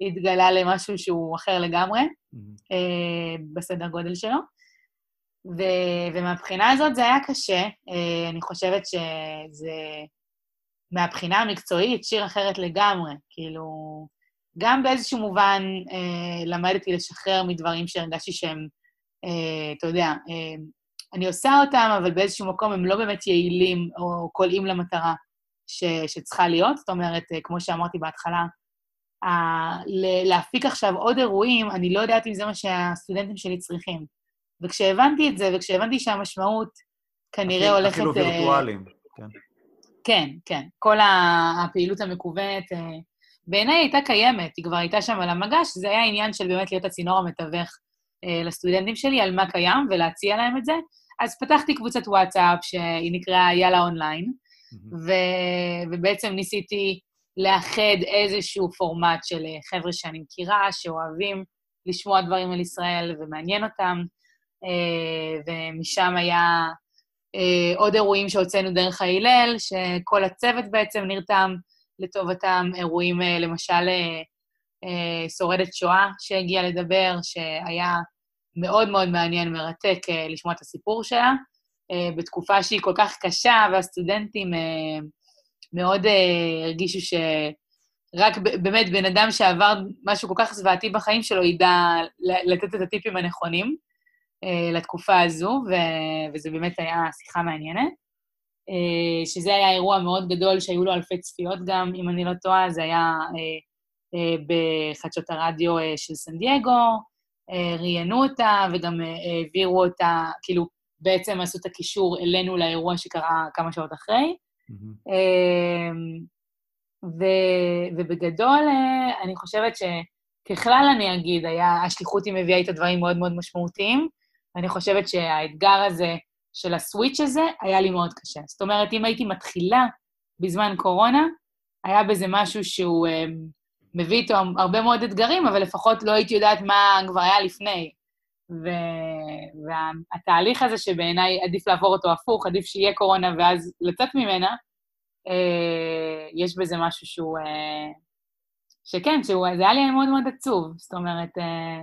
התגלה למשהו שהוא אחר לגמרי mm-hmm. בסדר גודל שלו. ו- ומהבחינה הזאת זה היה קשה. אה, אני חושבת שזה, מהבחינה המקצועית, שיר אחרת לגמרי. כאילו, גם באיזשהו מובן למדתי לשחרר מדברים שהרגשתי שהם, אתה יודע, אני עושה אותם, אבל באיזשהו מקום הם לא באמת יעילים או קולעים למטרה ש, שצריכה להיות. זאת אומרת, אה, כמו שאמרתי בהתחלה, ה- להפיק עכשיו עוד אירועים, אני לא יודעת אם זה מה שהסטודנטים שלי צריכים. וכשהבנתי את זה, וכשהבנתי שהמשמעות כנראה אפילו, הולכת... אפילו וירטואליים, כן. כן, כן. כל הפעילות המקוונת, אה, בעיניי הייתה קיימת, היא כבר הייתה שם על המגש, זה היה עניין של באמת להיות הצינור המתווך אה, לסטודנטים שלי על מה קיים ולהציע להם את זה. אז פתחתי קבוצת וואטסאפ שהיא נקראה יאללה אונליין, mm-hmm. ו- ובעצם ניסיתי לאחד איזשהו פורמט של אה, חבר'ה שאני מכירה, שאוהבים לשמוע דברים על ישראל ומעניין אותם, ומשם היה עוד אירועים שהוצאנו דרך ההלל, שכל הצוות בעצם נרתם לטובתם, אירועים למשל אה, שורדת שואה שהגיעה לדבר, שהיה מאוד מאוד מעניין, מרתק אה, לשמוע את הסיפור שלה, אה, בתקופה שהיא כל כך קשה, והסטודנטים מאוד הרגישו שרק באמת בן אדם שעבר משהו כל כך זוועתי בחיים שלו ידע לתת את הטיפים הנכונים לתקופה הזו, וזה באמת היה שיחה מעניינת. שזה היה אירוע מאוד גדול, שהיו לו אלפי צפיות גם, אם אני לא טועה, זה היה אה, בחדשות הרדיו אה, של סן דייגו, אה, ראיינו אותה וגם העבירו אותה, כאילו, בעצם עשו את הקישור אלינו לאירוע שקרה כמה שעות אחרי. Mm-hmm. ו- ובגדול, אני חושבת שככלל אני אגיד, היה, השליחות היא מביאה איתה דברים מאוד מאוד משמעותיים, ואני חושבת שהאתגר הזה של הסוויץ' הזה היה לי מאוד קשה. זאת אומרת, אם הייתי מתחילה בזמן קורונה, היה בזה משהו שהוא מביא איתו הרבה מאוד אתגרים, אבל לפחות לא הייתי יודעת מה כבר היה לפני. ו... והתהליך הזה שבעיניי עדיף לעבור אותו הפוך, עדיף שיהיה קורונה ואז לצאת ממנה, אה, יש בזה משהו שהוא... אה, שכן, שהוא, זה היה לי מאוד מאוד עצוב. זאת אומרת, אה,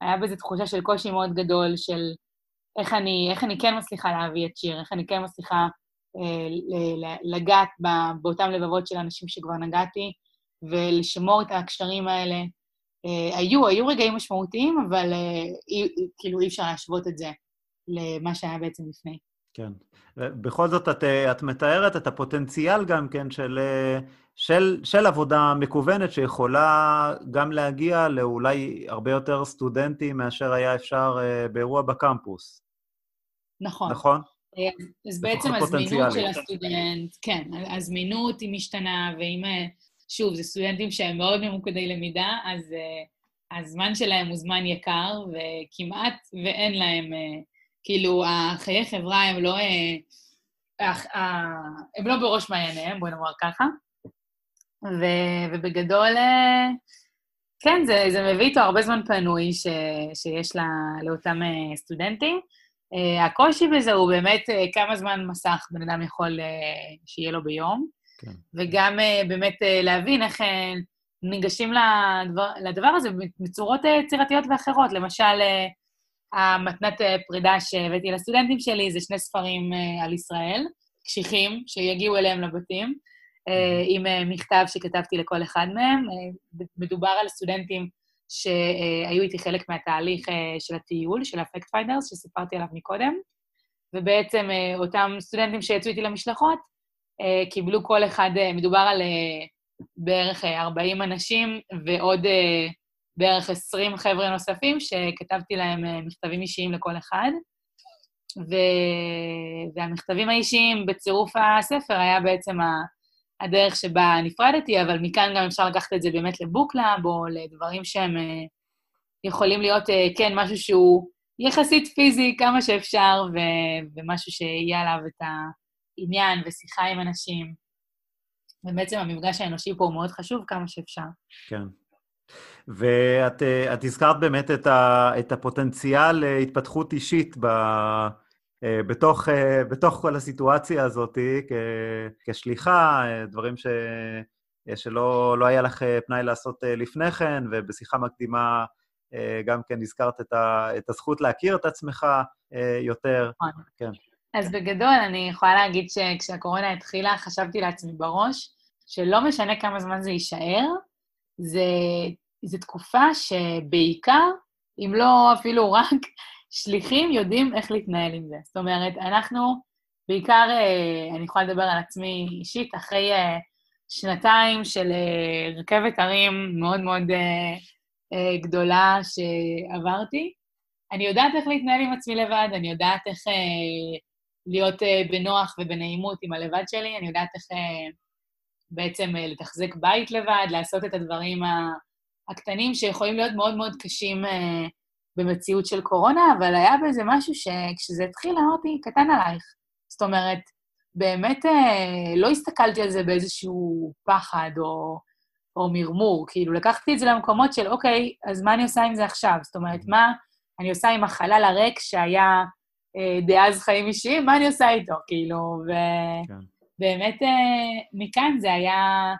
היה בזה תחושה של קושי מאוד גדול, של איך אני, איך אני כן מצליחה להביא את שיר, איך אני כן מצליחה אה, לגעת באותם לבבות של אנשים שכבר נגעתי, ולשמור את הקשרים האלה. אה, היו, היו רגעים משמעותיים, אבל אה, אי, כאילו אי אפשר להשוות את זה למה שהיה בעצם לפני. כן. בכל זאת, את, את מתארת את הפוטנציאל גם כן של, של, של עבודה מקוונת שיכולה גם להגיע לאולי הרבה יותר סטודנטים מאשר היה אפשר באירוע בקמפוס. נכון. נכון? אז בעצם הזמינות של הסטודנט, כן, הזמינות היא משתנה, ואם, שוב, זה סטודנטים שהם מאוד ממוקדי למידה, אז הזמן שלהם הוא זמן יקר, וכמעט ואין להם, כאילו, החיי חברה הם לא, הם לא בראש מעייניהם, בואי נאמר ככה. ו, ובגדול, כן, זה, זה מביא איתו הרבה זמן פנוי ש, שיש לה, לאותם סטודנטים. הקושי בזה הוא באמת כמה זמן מסך בן אדם יכול שיהיה לו ביום, כן. וגם באמת להבין איך ניגשים לדבר, לדבר הזה בצורות יצירתיות ואחרות. למשל, המתנת uh, פרידה שהבאתי לסטודנטים שלי זה שני ספרים uh, על ישראל, קשיחים, שיגיעו אליהם לבתים, uh, עם uh, מכתב שכתבתי לכל אחד מהם. מדובר על סטודנטים שהיו איתי חלק מהתהליך אה, של הטיול, של ה-Fact Finders, שסיפרתי עליו מקודם, ובעצם אה, אותם סטודנטים שיצאו איתי למשלחות, אה, קיבלו כל אחד, מדובר על בערך 40 אנשים ועוד בערך 20 חבר'ה נוספים, שכתבתי להם מכתבים אישיים לכל אחד. ו... והמכתבים האישיים בצירוף הספר היה בעצם ה... הדרך שבה נפרדתי, אבל מכאן גם אפשר לקחת את זה באמת לבוקלאב, או לדברים שהם אה, יכולים להיות, אה, כן, משהו שהוא יחסית פיזי כמה שאפשר, ו- ומשהו שיהיה עליו את העניין ושיחה עם אנשים. ובעצם המפגש האנושי פה הוא מאוד חשוב כמה שאפשר. כן. ואת אה, הזכרת באמת את, ה, את הפוטנציאל להתפתחות אישית ב... אה, בתוך, אה, בתוך כל הסיטואציה הזאת כ, כשליחה, אה, דברים ש, שלא לא היה לך פנאי לעשות לפני כן, ובשיחה מקדימה גם כן הזכרת את, ה, את הזכות להכיר את עצמך יותר. נכון. כן. אז בגדול, אני יכולה להגיד שכשהקורונה התחילה, חשבתי לעצמי בראש, שלא משנה כמה זמן זה יישאר, זו תקופה שבעיקר, אם לא אפילו רק, שליחים יודעים איך להתנהל עם זה. זאת אומרת, אנחנו, בעיקר, אה, אני יכולה לדבר על עצמי אישית, אחרי אה, שנתיים של אה, רכבת הרים מאוד מאוד גדולה שעברתי, אני יודעת איך להתנהל עם עצמי לבד, אני יודעת איך להיות בנוח ובנעימות עם הלבד שלי, אני יודעת איך בעצם לתחזק בית לבד, לעשות את הדברים הקטנים שיכולים להיות מאוד מאוד קשים במציאות של קורונה, אבל היה בזה משהו שכשזה התחיל אמרתי, קטן עלייך. זאת אומרת, באמת אה, לא הסתכלתי על זה באיזשהו פחד או, או מרמור, כאילו לקחתי את זה למקומות של, אוקיי, אז מה אני עושה עם זה עכשיו? זאת אומרת, מה אני עושה עם החלל הריק שהיה אה, דאז חיים אישיים, מה אני עושה איתו? כאילו, ובאמת כן. אה, מכאן זה היה,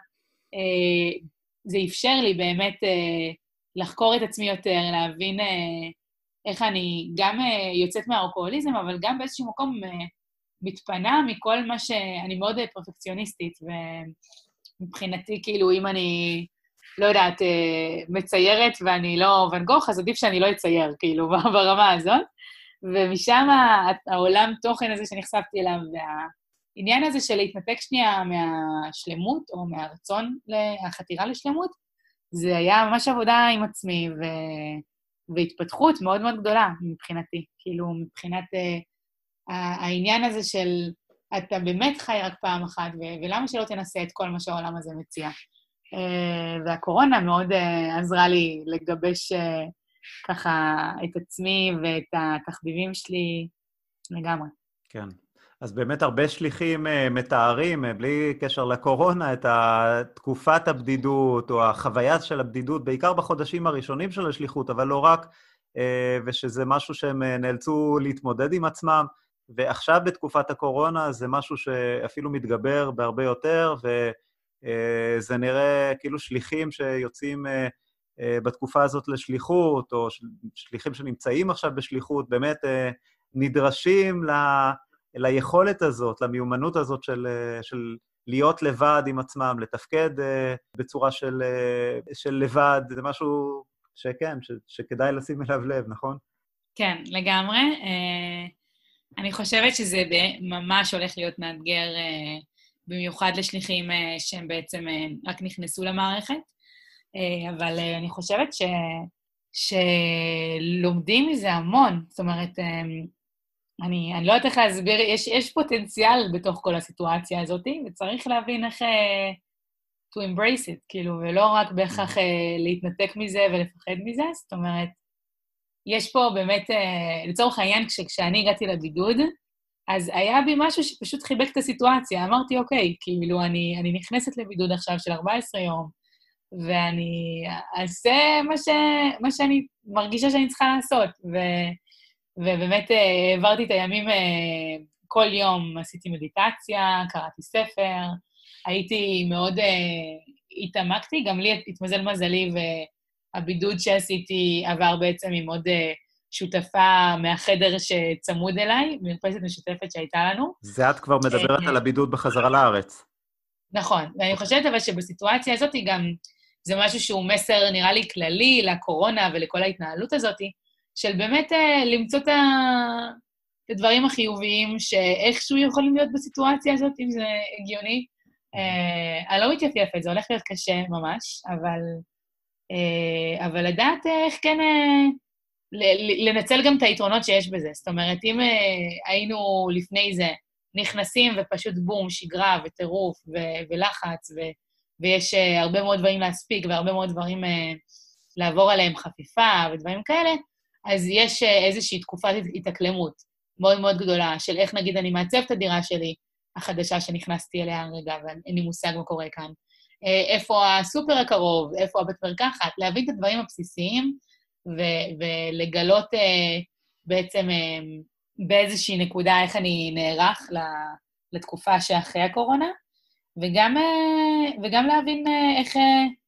אה, זה אפשר לי באמת אה, לחקור את עצמי יותר, להבין אה, איך אני גם אה, יוצאת מהאלכוהוליזם, אבל גם באיזשהו מקום אה, מתפנה מכל מה ש... אני מאוד אה, פרפקציוניסטית, ומבחינתי, כאילו, אם אני, לא יודעת, אה, מציירת ואני לא ואן גוך, אז עדיף שאני לא אצייר, כאילו, <laughs> ברמה הזאת. ומשם העולם תוכן הזה שנחשפתי אליו, והעניין הזה של להתנתק שנייה מהשלמות, או מהרצון, החתירה לשלמות, זה היה ממש עבודה עם עצמי, ו... והתפתחות מאוד מאוד גדולה מבחינתי. כאילו, מבחינת uh, העניין הזה של אתה באמת חי רק פעם אחת, ו- ולמה שלא תנסה את כל מה שהעולם הזה מציע? Uh, והקורונה מאוד uh, עזרה לי לגבש uh, ככה את עצמי ואת התחביבים שלי לגמרי. כן. אז באמת הרבה שליחים uh, מתארים, uh, בלי קשר לקורונה, את תקופת הבדידות או החוויה של הבדידות, בעיקר בחודשים הראשונים של השליחות, אבל לא רק, uh, ושזה משהו שהם נאלצו להתמודד עם עצמם. ועכשיו בתקופת הקורונה זה משהו שאפילו מתגבר בהרבה יותר, וזה נראה כאילו שליחים שיוצאים בתקופה הזאת לשליחות, או שליחים שנמצאים עכשיו בשליחות, באמת נדרשים ל... ליכולת הזאת, למיומנות הזאת של, של להיות לבד עם עצמם, לתפקד בצורה של, של לבד, זה משהו שכן, ש, שכדאי לשים אליו לב, נכון? כן, לגמרי. אני חושבת שזה ממש הולך להיות מאתגר, במיוחד לשליחים שהם בעצם רק נכנסו למערכת, אבל אני חושבת ש... שלומדים מזה המון. זאת אומרת, אני, אני לא יודעת איך להסביר, יש, יש פוטנציאל בתוך כל הסיטואציה הזאת, וצריך להבין איך uh, to embrace it, כאילו, ולא רק בהכרח uh, להתנתק מזה ולפחד מזה, זאת אומרת, יש פה באמת, uh, לצורך העניין, כש, כשאני הגעתי לבידוד, אז היה בי משהו שפשוט חיבק את הסיטואציה. אמרתי, אוקיי, כאילו, אני, אני נכנסת לבידוד עכשיו של 14 יום, ואני אעשה מה, ש, מה שאני מרגישה שאני צריכה לעשות. ו... ובאמת אה, העברתי את הימים, אה, כל יום עשיתי מדיטציה, קראתי ספר, הייתי מאוד, אה, התעמקתי, גם לי התמזל מזלי, והבידוד שעשיתי עבר בעצם עם עוד שותפה מהחדר שצמוד אליי, מרפסת משותפת שהייתה לנו. זה את כבר מדברת על הבידוד בחזרה לארץ. נכון, ואני חושבת אבל שבסיטואציה הזאת גם, זה משהו שהוא מסר, נראה לי, כללי לקורונה ולכל ההתנהלות הזאת, של באמת uh, למצוא את הדברים החיוביים שאיכשהו יכולים להיות בסיטואציה הזאת, אם זה הגיוני. Uh, אני לא מתייפייפת, זה הולך להיות קשה ממש, אבל, uh, אבל לדעת איך כן לנצל גם את היתרונות שיש בזה. זאת אומרת, אם היינו לפני זה נכנסים ופשוט בום, שגרה וטירוף ו- ולחץ, ו- ויש הרבה מאוד דברים להספיק והרבה מאוד דברים לעבור עליהם חפיפה ודברים כאלה, אז יש אה, איזושהי תקופת התאקלמות מאוד מאוד גדולה של איך נגיד אני מעצב את הדירה שלי החדשה שנכנסתי אליה רגע, ואין לי מושג מה קורה כאן. אה, איפה הסופר הקרוב, איפה הבית מרקחת, להבין את הדברים הבסיסיים ו- ולגלות uh, בעצם uh, באיזושהי נקודה איך אני נערך לתקופה שאחרי הקורונה, וגם, uh, וגם להבין uh, איך... Uh,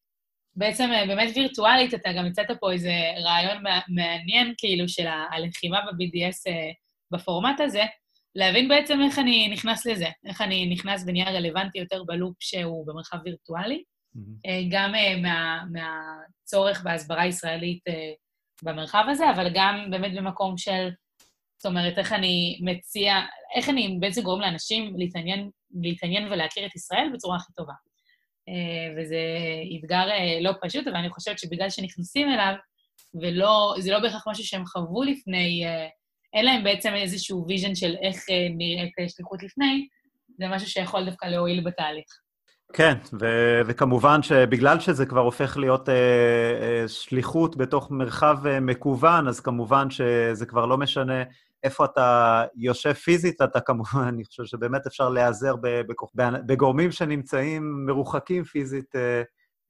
בעצם אה, באמת וירטואלית, אתה גם הצעת פה איזה רעיון מעניין, כאילו, של הלחימה ב-BDS אה, בפורמט הזה, להבין בעצם איך אני נכנס לזה, איך אני נכנס ונהיה רלוונטי יותר בלופ שהוא במרחב וירטואלי, mm-hmm. גם מה, מהצורך בהסברה ישראלית במרחב הזה, אבל גם באמת במקום של, זאת אומרת, איך אני מציע, איך אני בעצם גורם לאנשים להתעניין, להתעניין ולהכיר את ישראל בצורה הכי טובה. אה, וזה אתגר אה, לא פשוט, אבל אני חושבת שבגלל שנכנסים אליו, וזה לא בהכרח משהו שהם חוו לפני, אה, אין להם בעצם איזשהו vision של איך נראית שליחות לפני, זה משהו שיכול דווקא להועיל בתהליך. כן, ו- וכמובן שבגלל שזה כבר הופך להיות אה, אה, שליחות בתוך מרחב אה, מקוון, אז כמובן שזה כבר לא משנה איפה אתה יושב פיזית, אתה כמובן, אני חושב שבאמת אפשר להיעזר בגורמים שנמצאים מרוחקים פיזית uh,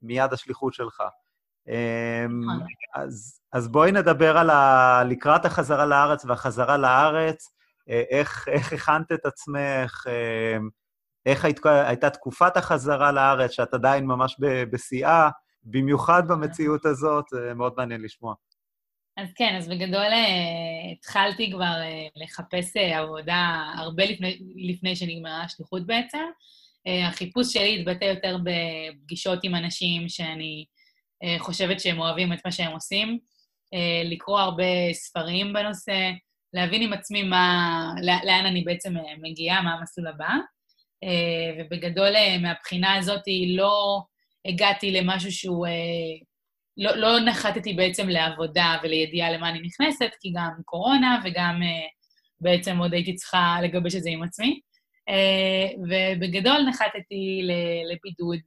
מיד השליחות שלך. Um, אז, אז בואי נדבר על ה... לקראת החזרה לארץ והחזרה לארץ, uh, איך, איך הכנת את עצמך, uh, איך היית, הייתה תקופת החזרה לארץ, שאת עדיין ממש בשיאה, במיוחד במציאות הזאת, מאוד מעניין לשמוע. אז כן, אז בגדול אה, התחלתי כבר אה, לחפש אה, עבודה הרבה לפני, לפני שנגמרה השליחות בעצם. החיפוש שלי התבטא יותר בפגישות עם אנשים שאני חושבת שהם אוהבים את מה שהם עושים, לקרוא הרבה ספרים בנושא, להבין עם עצמי מה, לאן אני בעצם מגיעה, מה המסלול הבא. ובגדול, מהבחינה הזאת לא הגעתי למשהו שהוא לא, לא נחתתי בעצם לעבודה ולידיעה למה אני נכנסת, כי גם קורונה וגם uh, בעצם עוד הייתי צריכה לגבש את זה עם עצמי. Uh, ובגדול נחתתי לבידוד,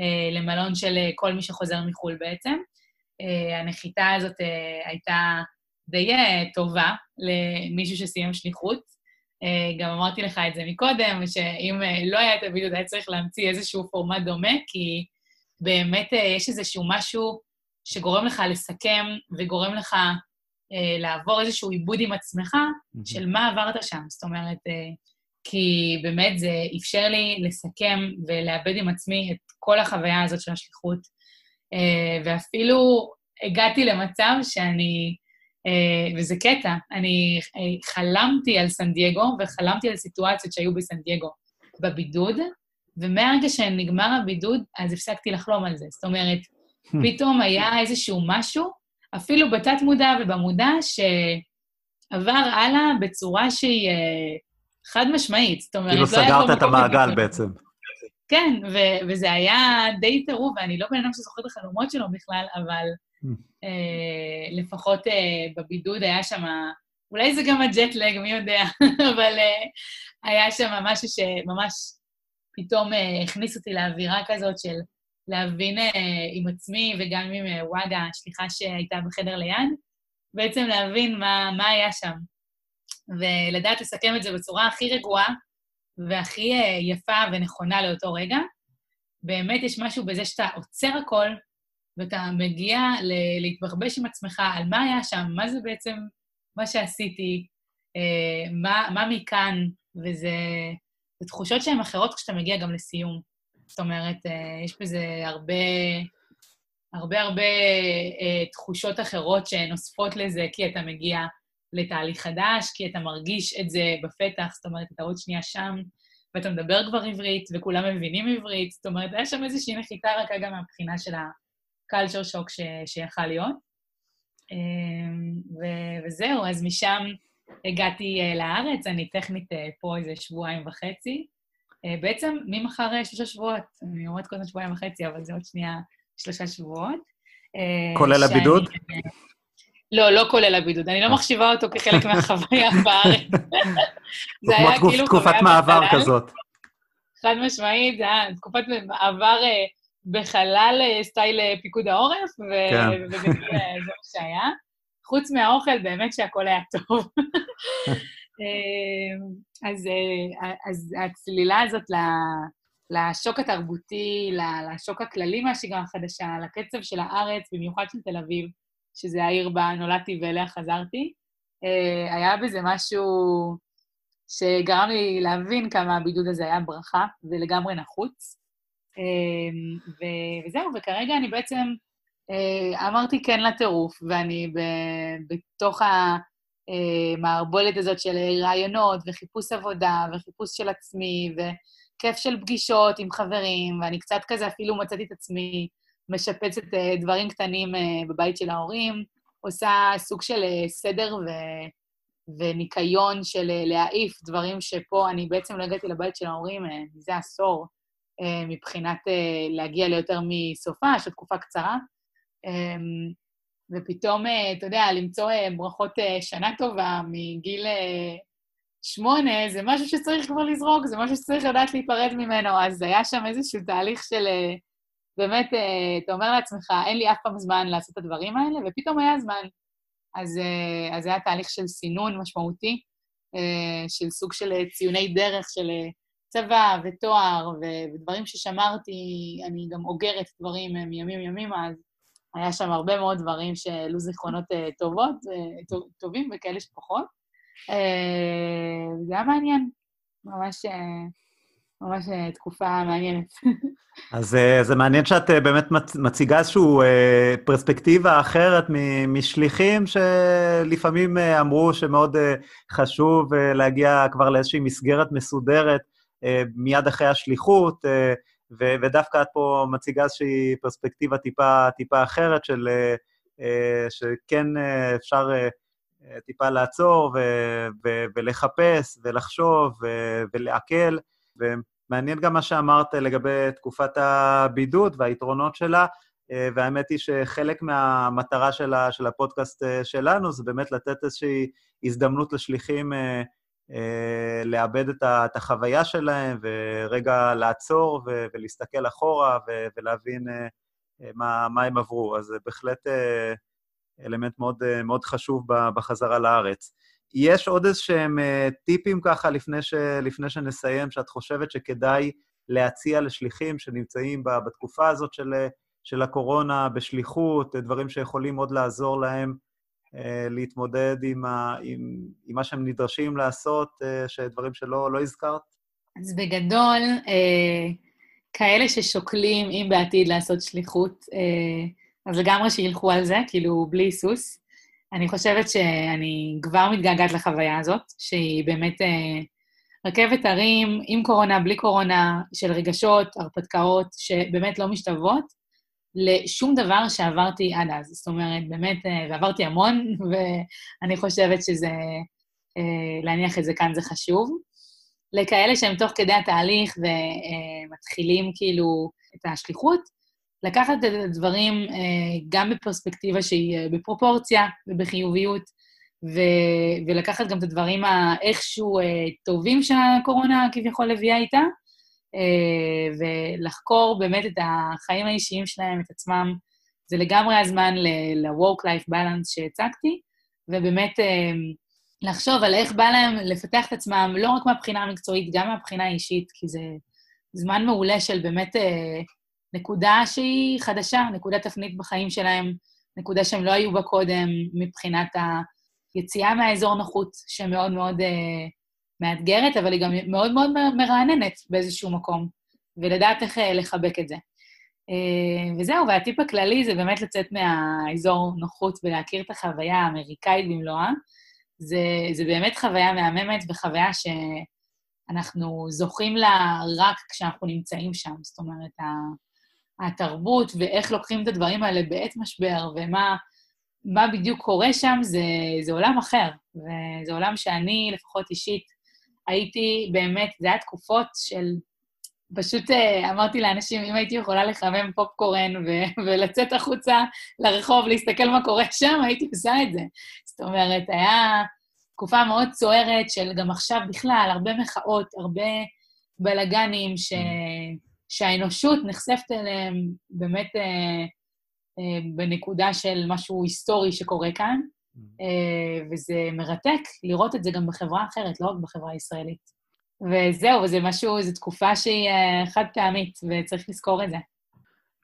uh, למלון של כל מי שחוזר מחו"ל בעצם. הנחיתה הזאת הייתה די טובה למישהו שסיים שליחות. גם אמרתי לך את זה מקודם, שאם לא היה את הבידוד, היה צריך להמציא איזשהו פורמט דומה, כי באמת יש איזשהו משהו שגורם לך לסכם וגורם לך אה, לעבור איזשהו עיבוד עם עצמך של מה עברת שם. זאת אומרת, אה, כי באמת זה אפשר לי לסכם ולאבד עם עצמי את כל החוויה הזאת של השליחות. אה, ואפילו הגעתי למצב שאני, אה, וזה קטע, אני אה, חלמתי על סן דייגו וחלמתי על סיטואציות שהיו בסן דייגו בבידוד, ומהרגע שנגמר הבידוד, אז הפסקתי לחלום על זה. זאת אומרת. פתאום היה איזשהו משהו, אפילו בתת-מודע ובמודע, שעבר הלאה בצורה שהיא חד משמעית. זאת אומרת, כאילו לא היה סגרת את המעגל בעצם. כן, ו- וזה היה די טירוף, ואני לא בן אדם שזוכר את החלומות שלו בכלל, אבל mm. אה, לפחות אה, בבידוד היה שם, אולי זה גם הג'טלג, מי יודע, <laughs> אבל אה, היה שם משהו שממש פתאום אה, הכניס אותי לאווירה כזאת של להבין אה, עם עצמי וגם עם אה, וואגה, השליחה שהייתה בחדר ליד, בעצם להבין מה, מה היה שם. ולדעת לסכם את זה בצורה הכי רגועה, והכי אה, יפה ונכונה לאותו רגע. באמת יש משהו בזה שאתה עוצר הכל, ואתה מגיע להתבחבש עם עצמך על מה היה שם, מה זה בעצם מה שעשיתי, מה, מה מכאן, וזה זה תחושות שהן אחרות כשאתה מגיע גם לסיום. זאת אומרת, אה, יש בזה הרבה, הרבה הרבה תחושות אחרות שנוספות לזה, כי אתה מגיע לתהליך חדש, כי אתה מרגיש את זה בפתח, זאת אומרת, אתה עוד שנייה שם, ואתה מדבר כבר עברית, וכולם מבינים עברית, זאת אומרת, היה שם איזושהי נחיתה רכה גם מהבחינה של ה-culture shock ש- שיכל להיות. אמ, ו- וזהו, אז משם הגעתי אה, לארץ, אני טכנית אה, פה איזה שבועיים וחצי. אה, בעצם ממחר שלושה שבועות, אני אומרת קודם שבועיים וחצי, אבל זה עוד שנייה שלושה שבועות. כולל שאני, הבידוד? לא, לא כולל הבידוד. אני לא אה. מחשיבה אותו כחלק מהחוויה <laughs> בארץ. <laughs> זה היה כאילו תקופת מעבר כזאת. חד משמעית, זה היה תקופת מעבר אה, בחלל אה, סטייל פיקוד העורף, כן. וזה מה שהיה. חוץ מהאוכל, באמת שהכל היה טוב. <laughs> אז, אז הצלילה הזאת לשוק התרבותי, לשוק הכללי מהשגרה החדשה, לקצב של הארץ, במיוחד של תל אביב, שזה העיר בה נולדתי ואליה חזרתי. אה, היה בזה משהו שגרם לי להבין כמה הבידוד הזה היה ברכה ולגמרי נחוץ. אה, וזהו, וכרגע אני בעצם אה, אמרתי כן לטירוף, ואני בתוך המערבולת הזאת של רעיונות וחיפוש עבודה וחיפוש של עצמי וכיף של פגישות עם חברים, ואני קצת כזה אפילו מצאתי את עצמי משפצת אה, דברים קטנים אה, בבית של ההורים, עושה סוג של אה, סדר ו... וניקיון של להעיף דברים שפה אני בעצם לא הגעתי לבית של ההורים מזה עשור, מבחינת להגיע ליותר מסופה, של תקופה קצרה. ופתאום, אתה יודע, למצוא ברכות שנה טובה מגיל שמונה, זה משהו שצריך כבר לזרוק, זה משהו שצריך לדעת להיפרד ממנו. אז היה שם איזשהו תהליך של באמת, אה, אתה אומר לעצמך, אין לי אף פעם זמן לעשות את הדברים האלה, ופתאום היה זמן. אז, אה, זה היה תהליך של סינון משמעותי, אה, של סוג של ציוני דרך, של צבא ותואר ודברים ששמרתי, אני גם אוגרת דברים מימים ימימה, אז היה שם הרבה מאוד דברים שהעלו זיכרונות טובות, טובים וכאלה שפחות. זה היה מעניין, ממש ממש אה, תקופה מעניינת. <laughs> אז אה, זה מעניין שאת אה, באמת מציגה איזושהי פרספקטיבה אחרת משליחים שלפעמים אמרו שמאוד חשוב להגיע כבר לאיזושהי מסגרת מסודרת מיד אחרי השליחות, ודווקא את פה מציגה איזושהי פרספקטיבה טיפה, טיפה אחרת של שכן אפשר טיפה לעצור ולחפש ולחשוב ולעכל. מעניין גם מה שאמרת לגבי תקופת הבידוד והיתרונות שלה, אה, והאמת היא שחלק מהמטרה של הפודקאסט אה, שלנו זה באמת לתת איזושהי הזדמנות לשליחים אה, לאבד את החוויה שלהם ורגע לעצור ולהסתכל אחורה ולהבין מה, מה הם עברו. אז זה בהחלט אלמנט מאוד, מאוד חשוב בחזרה לארץ. יש עוד איזשהם טיפים ככה לפני, ש, לפני שנסיים, שאת חושבת שכדאי להציע לשליחים שנמצאים בתקופה הזאת של, של הקורונה בשליחות, דברים שיכולים עוד לעזור להם להתמודד עם, ה, עם, עם מה שהם נדרשים לעשות, שדברים שלא לא הזכרת? אז בגדול, כאלה ששוקלים, אם בעתיד לעשות שליחות, אז לגמרי שילכו על זה, כאילו, בלי היסוס. אני חושבת שאני כבר מתגעגעת לחוויה הזאת, שהיא באמת אה, רכבת הרים, עם קורונה, בלי קורונה, של רגשות, הרפתקאות, שבאמת לא משתוות לשום דבר שעברתי עד אז. זאת אומרת, באמת, אה, ועברתי המון, <laughs> ואני חושבת שזה, אה, להניח את זה כאן זה חשוב. לכאלה שהם תוך כדי התהליך ומתחילים אה, כאילו את השליחות, לקחת את הדברים גם בפרספקטיבה שהיא בפרופורציה ובחיוביות, ו- ולקחת גם את הדברים האיכשהו טובים שהקורונה כביכול הביאה איתה, ולחקור באמת את החיים האישיים שלהם, את עצמם. זה לגמרי הזמן ל-work-life balance שהצגתי, ובאמת לחשוב על איך בא להם לפתח את עצמם, לא רק מהבחינה המקצועית, גם מהבחינה האישית, כי זה זמן מעולה של באמת נקודה שהיא חדשה, נקודת תפנית בחיים שלהם, נקודה שהם לא היו בה קודם מבחינת היציאה מהאזור נוחות, שמאוד מאוד uh, מאתגרת, אבל היא גם מאוד מאוד מרעננת באיזשהו מקום, ולדעת איך uh, לחבק את זה. Uh, וזהו, והטיפ הכללי זה באמת לצאת מהאזור נוחות ולהכיר את החוויה האמריקאית במלואה. זה, זה באמת חוויה מהממת וחוויה שאנחנו זוכים לה רק כשאנחנו נמצאים שם. זאת אומרת, התרבות ואיך לוקחים את הדברים האלה בעת משבר, ומה מה בדיוק קורה שם, זה, זה עולם אחר. וזה עולם שאני, לפחות אישית, הייתי באמת, זה היה תקופות של... פשוט אה, אמרתי לאנשים, אם הייתי יכולה לחמם פופקורן ו- <laughs> ולצאת החוצה לרחוב, להסתכל מה קורה שם, הייתי עושה את זה. זאת אומרת, היה תקופה מאוד סוערת של גם עכשיו בכלל, הרבה מחאות, הרבה בלאגנים, ש... Mm. שהאנושות נחשפת אליהם באמת אה, אה, בנקודה של משהו היסטורי שקורה כאן, וזה מרתק לראות את זה גם בחברה אחרת, לא רק בחברה הישראלית. וזהו, וזה משהו, זו תקופה שהיא אה, חד פעמית, וצריך לזכור את זה.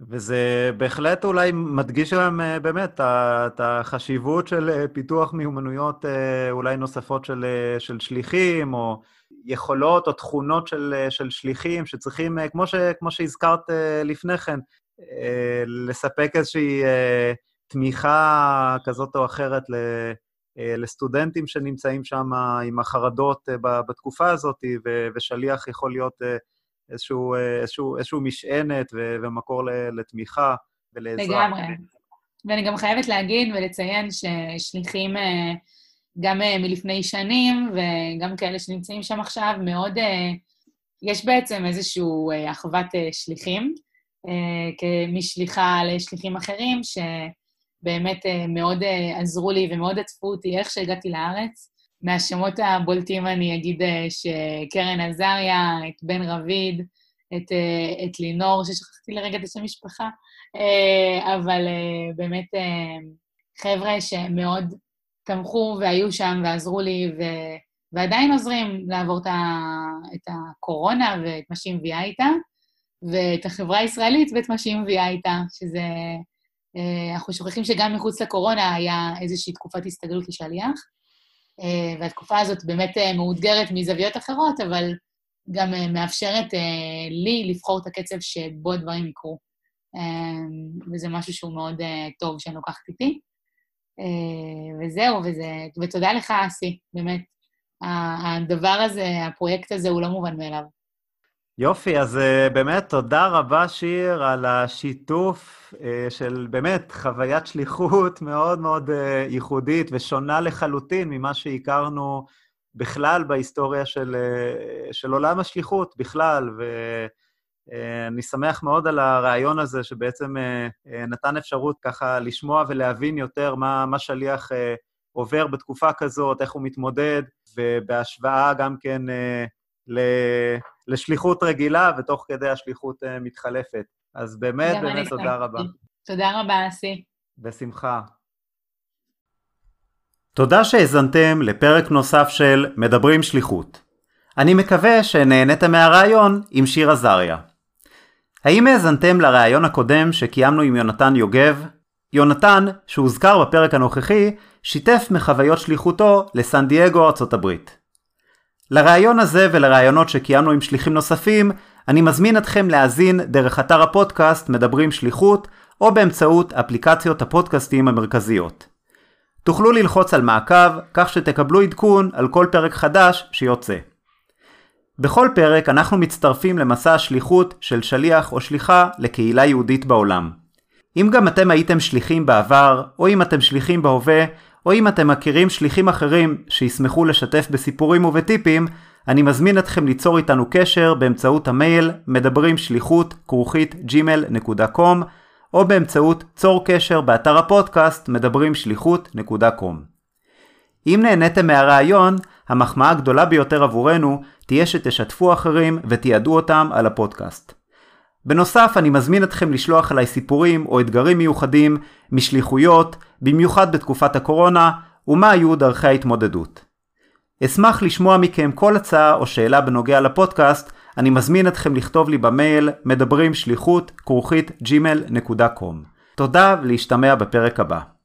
וזה בהחלט אולי מדגיש להם אה, באמת את החשיבות של אה, פיתוח מיומנויות אולי נוספות של, של שליחים, או יכולות או תכונות של, של שליחים שצריכים, כמו, ש, כמו שהזכרת לפני כן, לספק איזושהי תמיכה כזאת או אחרת לסטודנטים שנמצאים שם עם החרדות בתקופה הזאת, ושליח יכול להיות איזשהו, איזשהו, איזשהו משענת ומקור לתמיכה ולעזרה. לגמרי. ואני גם חייבת להגיד ולציין ששליחים גם אה, מלפני שנים, וגם כאלה שנמצאים שם עכשיו, מאוד... אה, יש בעצם איזושהי אה, אחוות שליחים, משליחה לשליחים אחרים, שבאמת מאוד עזרו לי ומאוד עטפו אותי איך שהגעתי לארץ. מהשמות הבולטים אני אגיד שקרן עזריה, את בן רביד, את, את לינור, ששכחתי לרגע את השם משפחה, אבל באמת חבר'ה שמאוד תמכו והיו שם ועזרו לי, ו... ועדיין עוזרים לעבור את הקורונה ואת מה שהיא מביאה איתה, ואת החברה הישראלית ואת מה שהיא מביאה איתה, שזה... אה, אנחנו שוכחים שגם מחוץ לקורונה היה איזושהי תקופת הסתגלות לשליח, אה, והתקופה הזאת באמת אה, מאותגרת מזוויות אחרות, אבל גם מאפשרת לי לבחור את הקצב שבו הדברים יקרו. וזה משהו שהוא מאוד טוב שאני לוקחת איתי. וזהו, וזה, ותודה לך, אסי, באמת. הדבר הזה, הפרויקט הזה הוא לא מובן מאליו. יופי, אז uh, באמת תודה רבה, שיר, על השיתוף uh, של באמת חוויית שליחות מאוד מאוד uh, ייחודית ושונה לחלוטין ממה שהכרנו בכלל בהיסטוריה של, של עולם השליחות בכלל, ו... אה, אני שמח מאוד על הרעיון הזה, שבעצם אה, אה, נתן אפשרות ככה לשמוע ולהבין יותר מה, מה שליח עובר בתקופה כזאת, איך הוא מתמודד, ובהשוואה גם כן לשליחות רגילה, ותוך כדי השליחות מתחלפת. אז באמת, באמת תודה רבה. תודה רבה, אסי. בשמחה. תודה שהאזנתם לפרק נוסף של מדברים שליחות. אני מקווה שנהניתם מהרעיון עם שיר עזריה. האם האזנתם לראיון הקודם שקיימנו עם יונתן יוגב? יונתן, שהוזכר בפרק הנוכחי, שיתף מחוויות שליחותו לסן דייגו, ארצות הברית. לרעיון הזה ולרעיונות שקיימנו עם שליחים נוספים, אני מזמין אתכם להאזין דרך אתר הפודקאסט מדברים שליחות, או באמצעות אפליקציות הפודקאסטים המרכזיות. תוכלו ללחוץ על מעקב, כך שתקבלו עדכון על כל פרק חדש שיוצא. בכל פרק אנחנו מצטרפים למסע השליחות של שליח או שליחה לקהילה יהודית בעולם. אם גם אתם הייתם שליחים בעבר, או אם אתם שליחים בהווה, או אם אתם מכירים שליחים אחרים שישמחו לשתף בסיפורים ובטיפים, אני מזמין אתכם ליצור איתנו קשר באמצעות המייל מדברים שליחות כרוכית gmail.com או באמצעות צור קשר באתר הפודקאסט מדברים שליחות.com. אם נהניתם מהרעיון, המחמאה הגדולה ביותר עבורנו תהיה שתשתפו אחרים ותיעדו אותם על הפודקאסט. בנוסף, אני מזמין אתכם לשלוח אליי סיפורים או אתגרים מיוחדים משליחויות, במיוחד בתקופת הקורונה, ומה היו דרכי ההתמודדות. אשמח לשמוע מכם כל הצעה או שאלה בנוגע לפודקאסט, אני מזמין אתכם לכתוב לי במייל מדברים שליחות כרוכית gmail.com. תודה ולהשתמע בפרק הבא.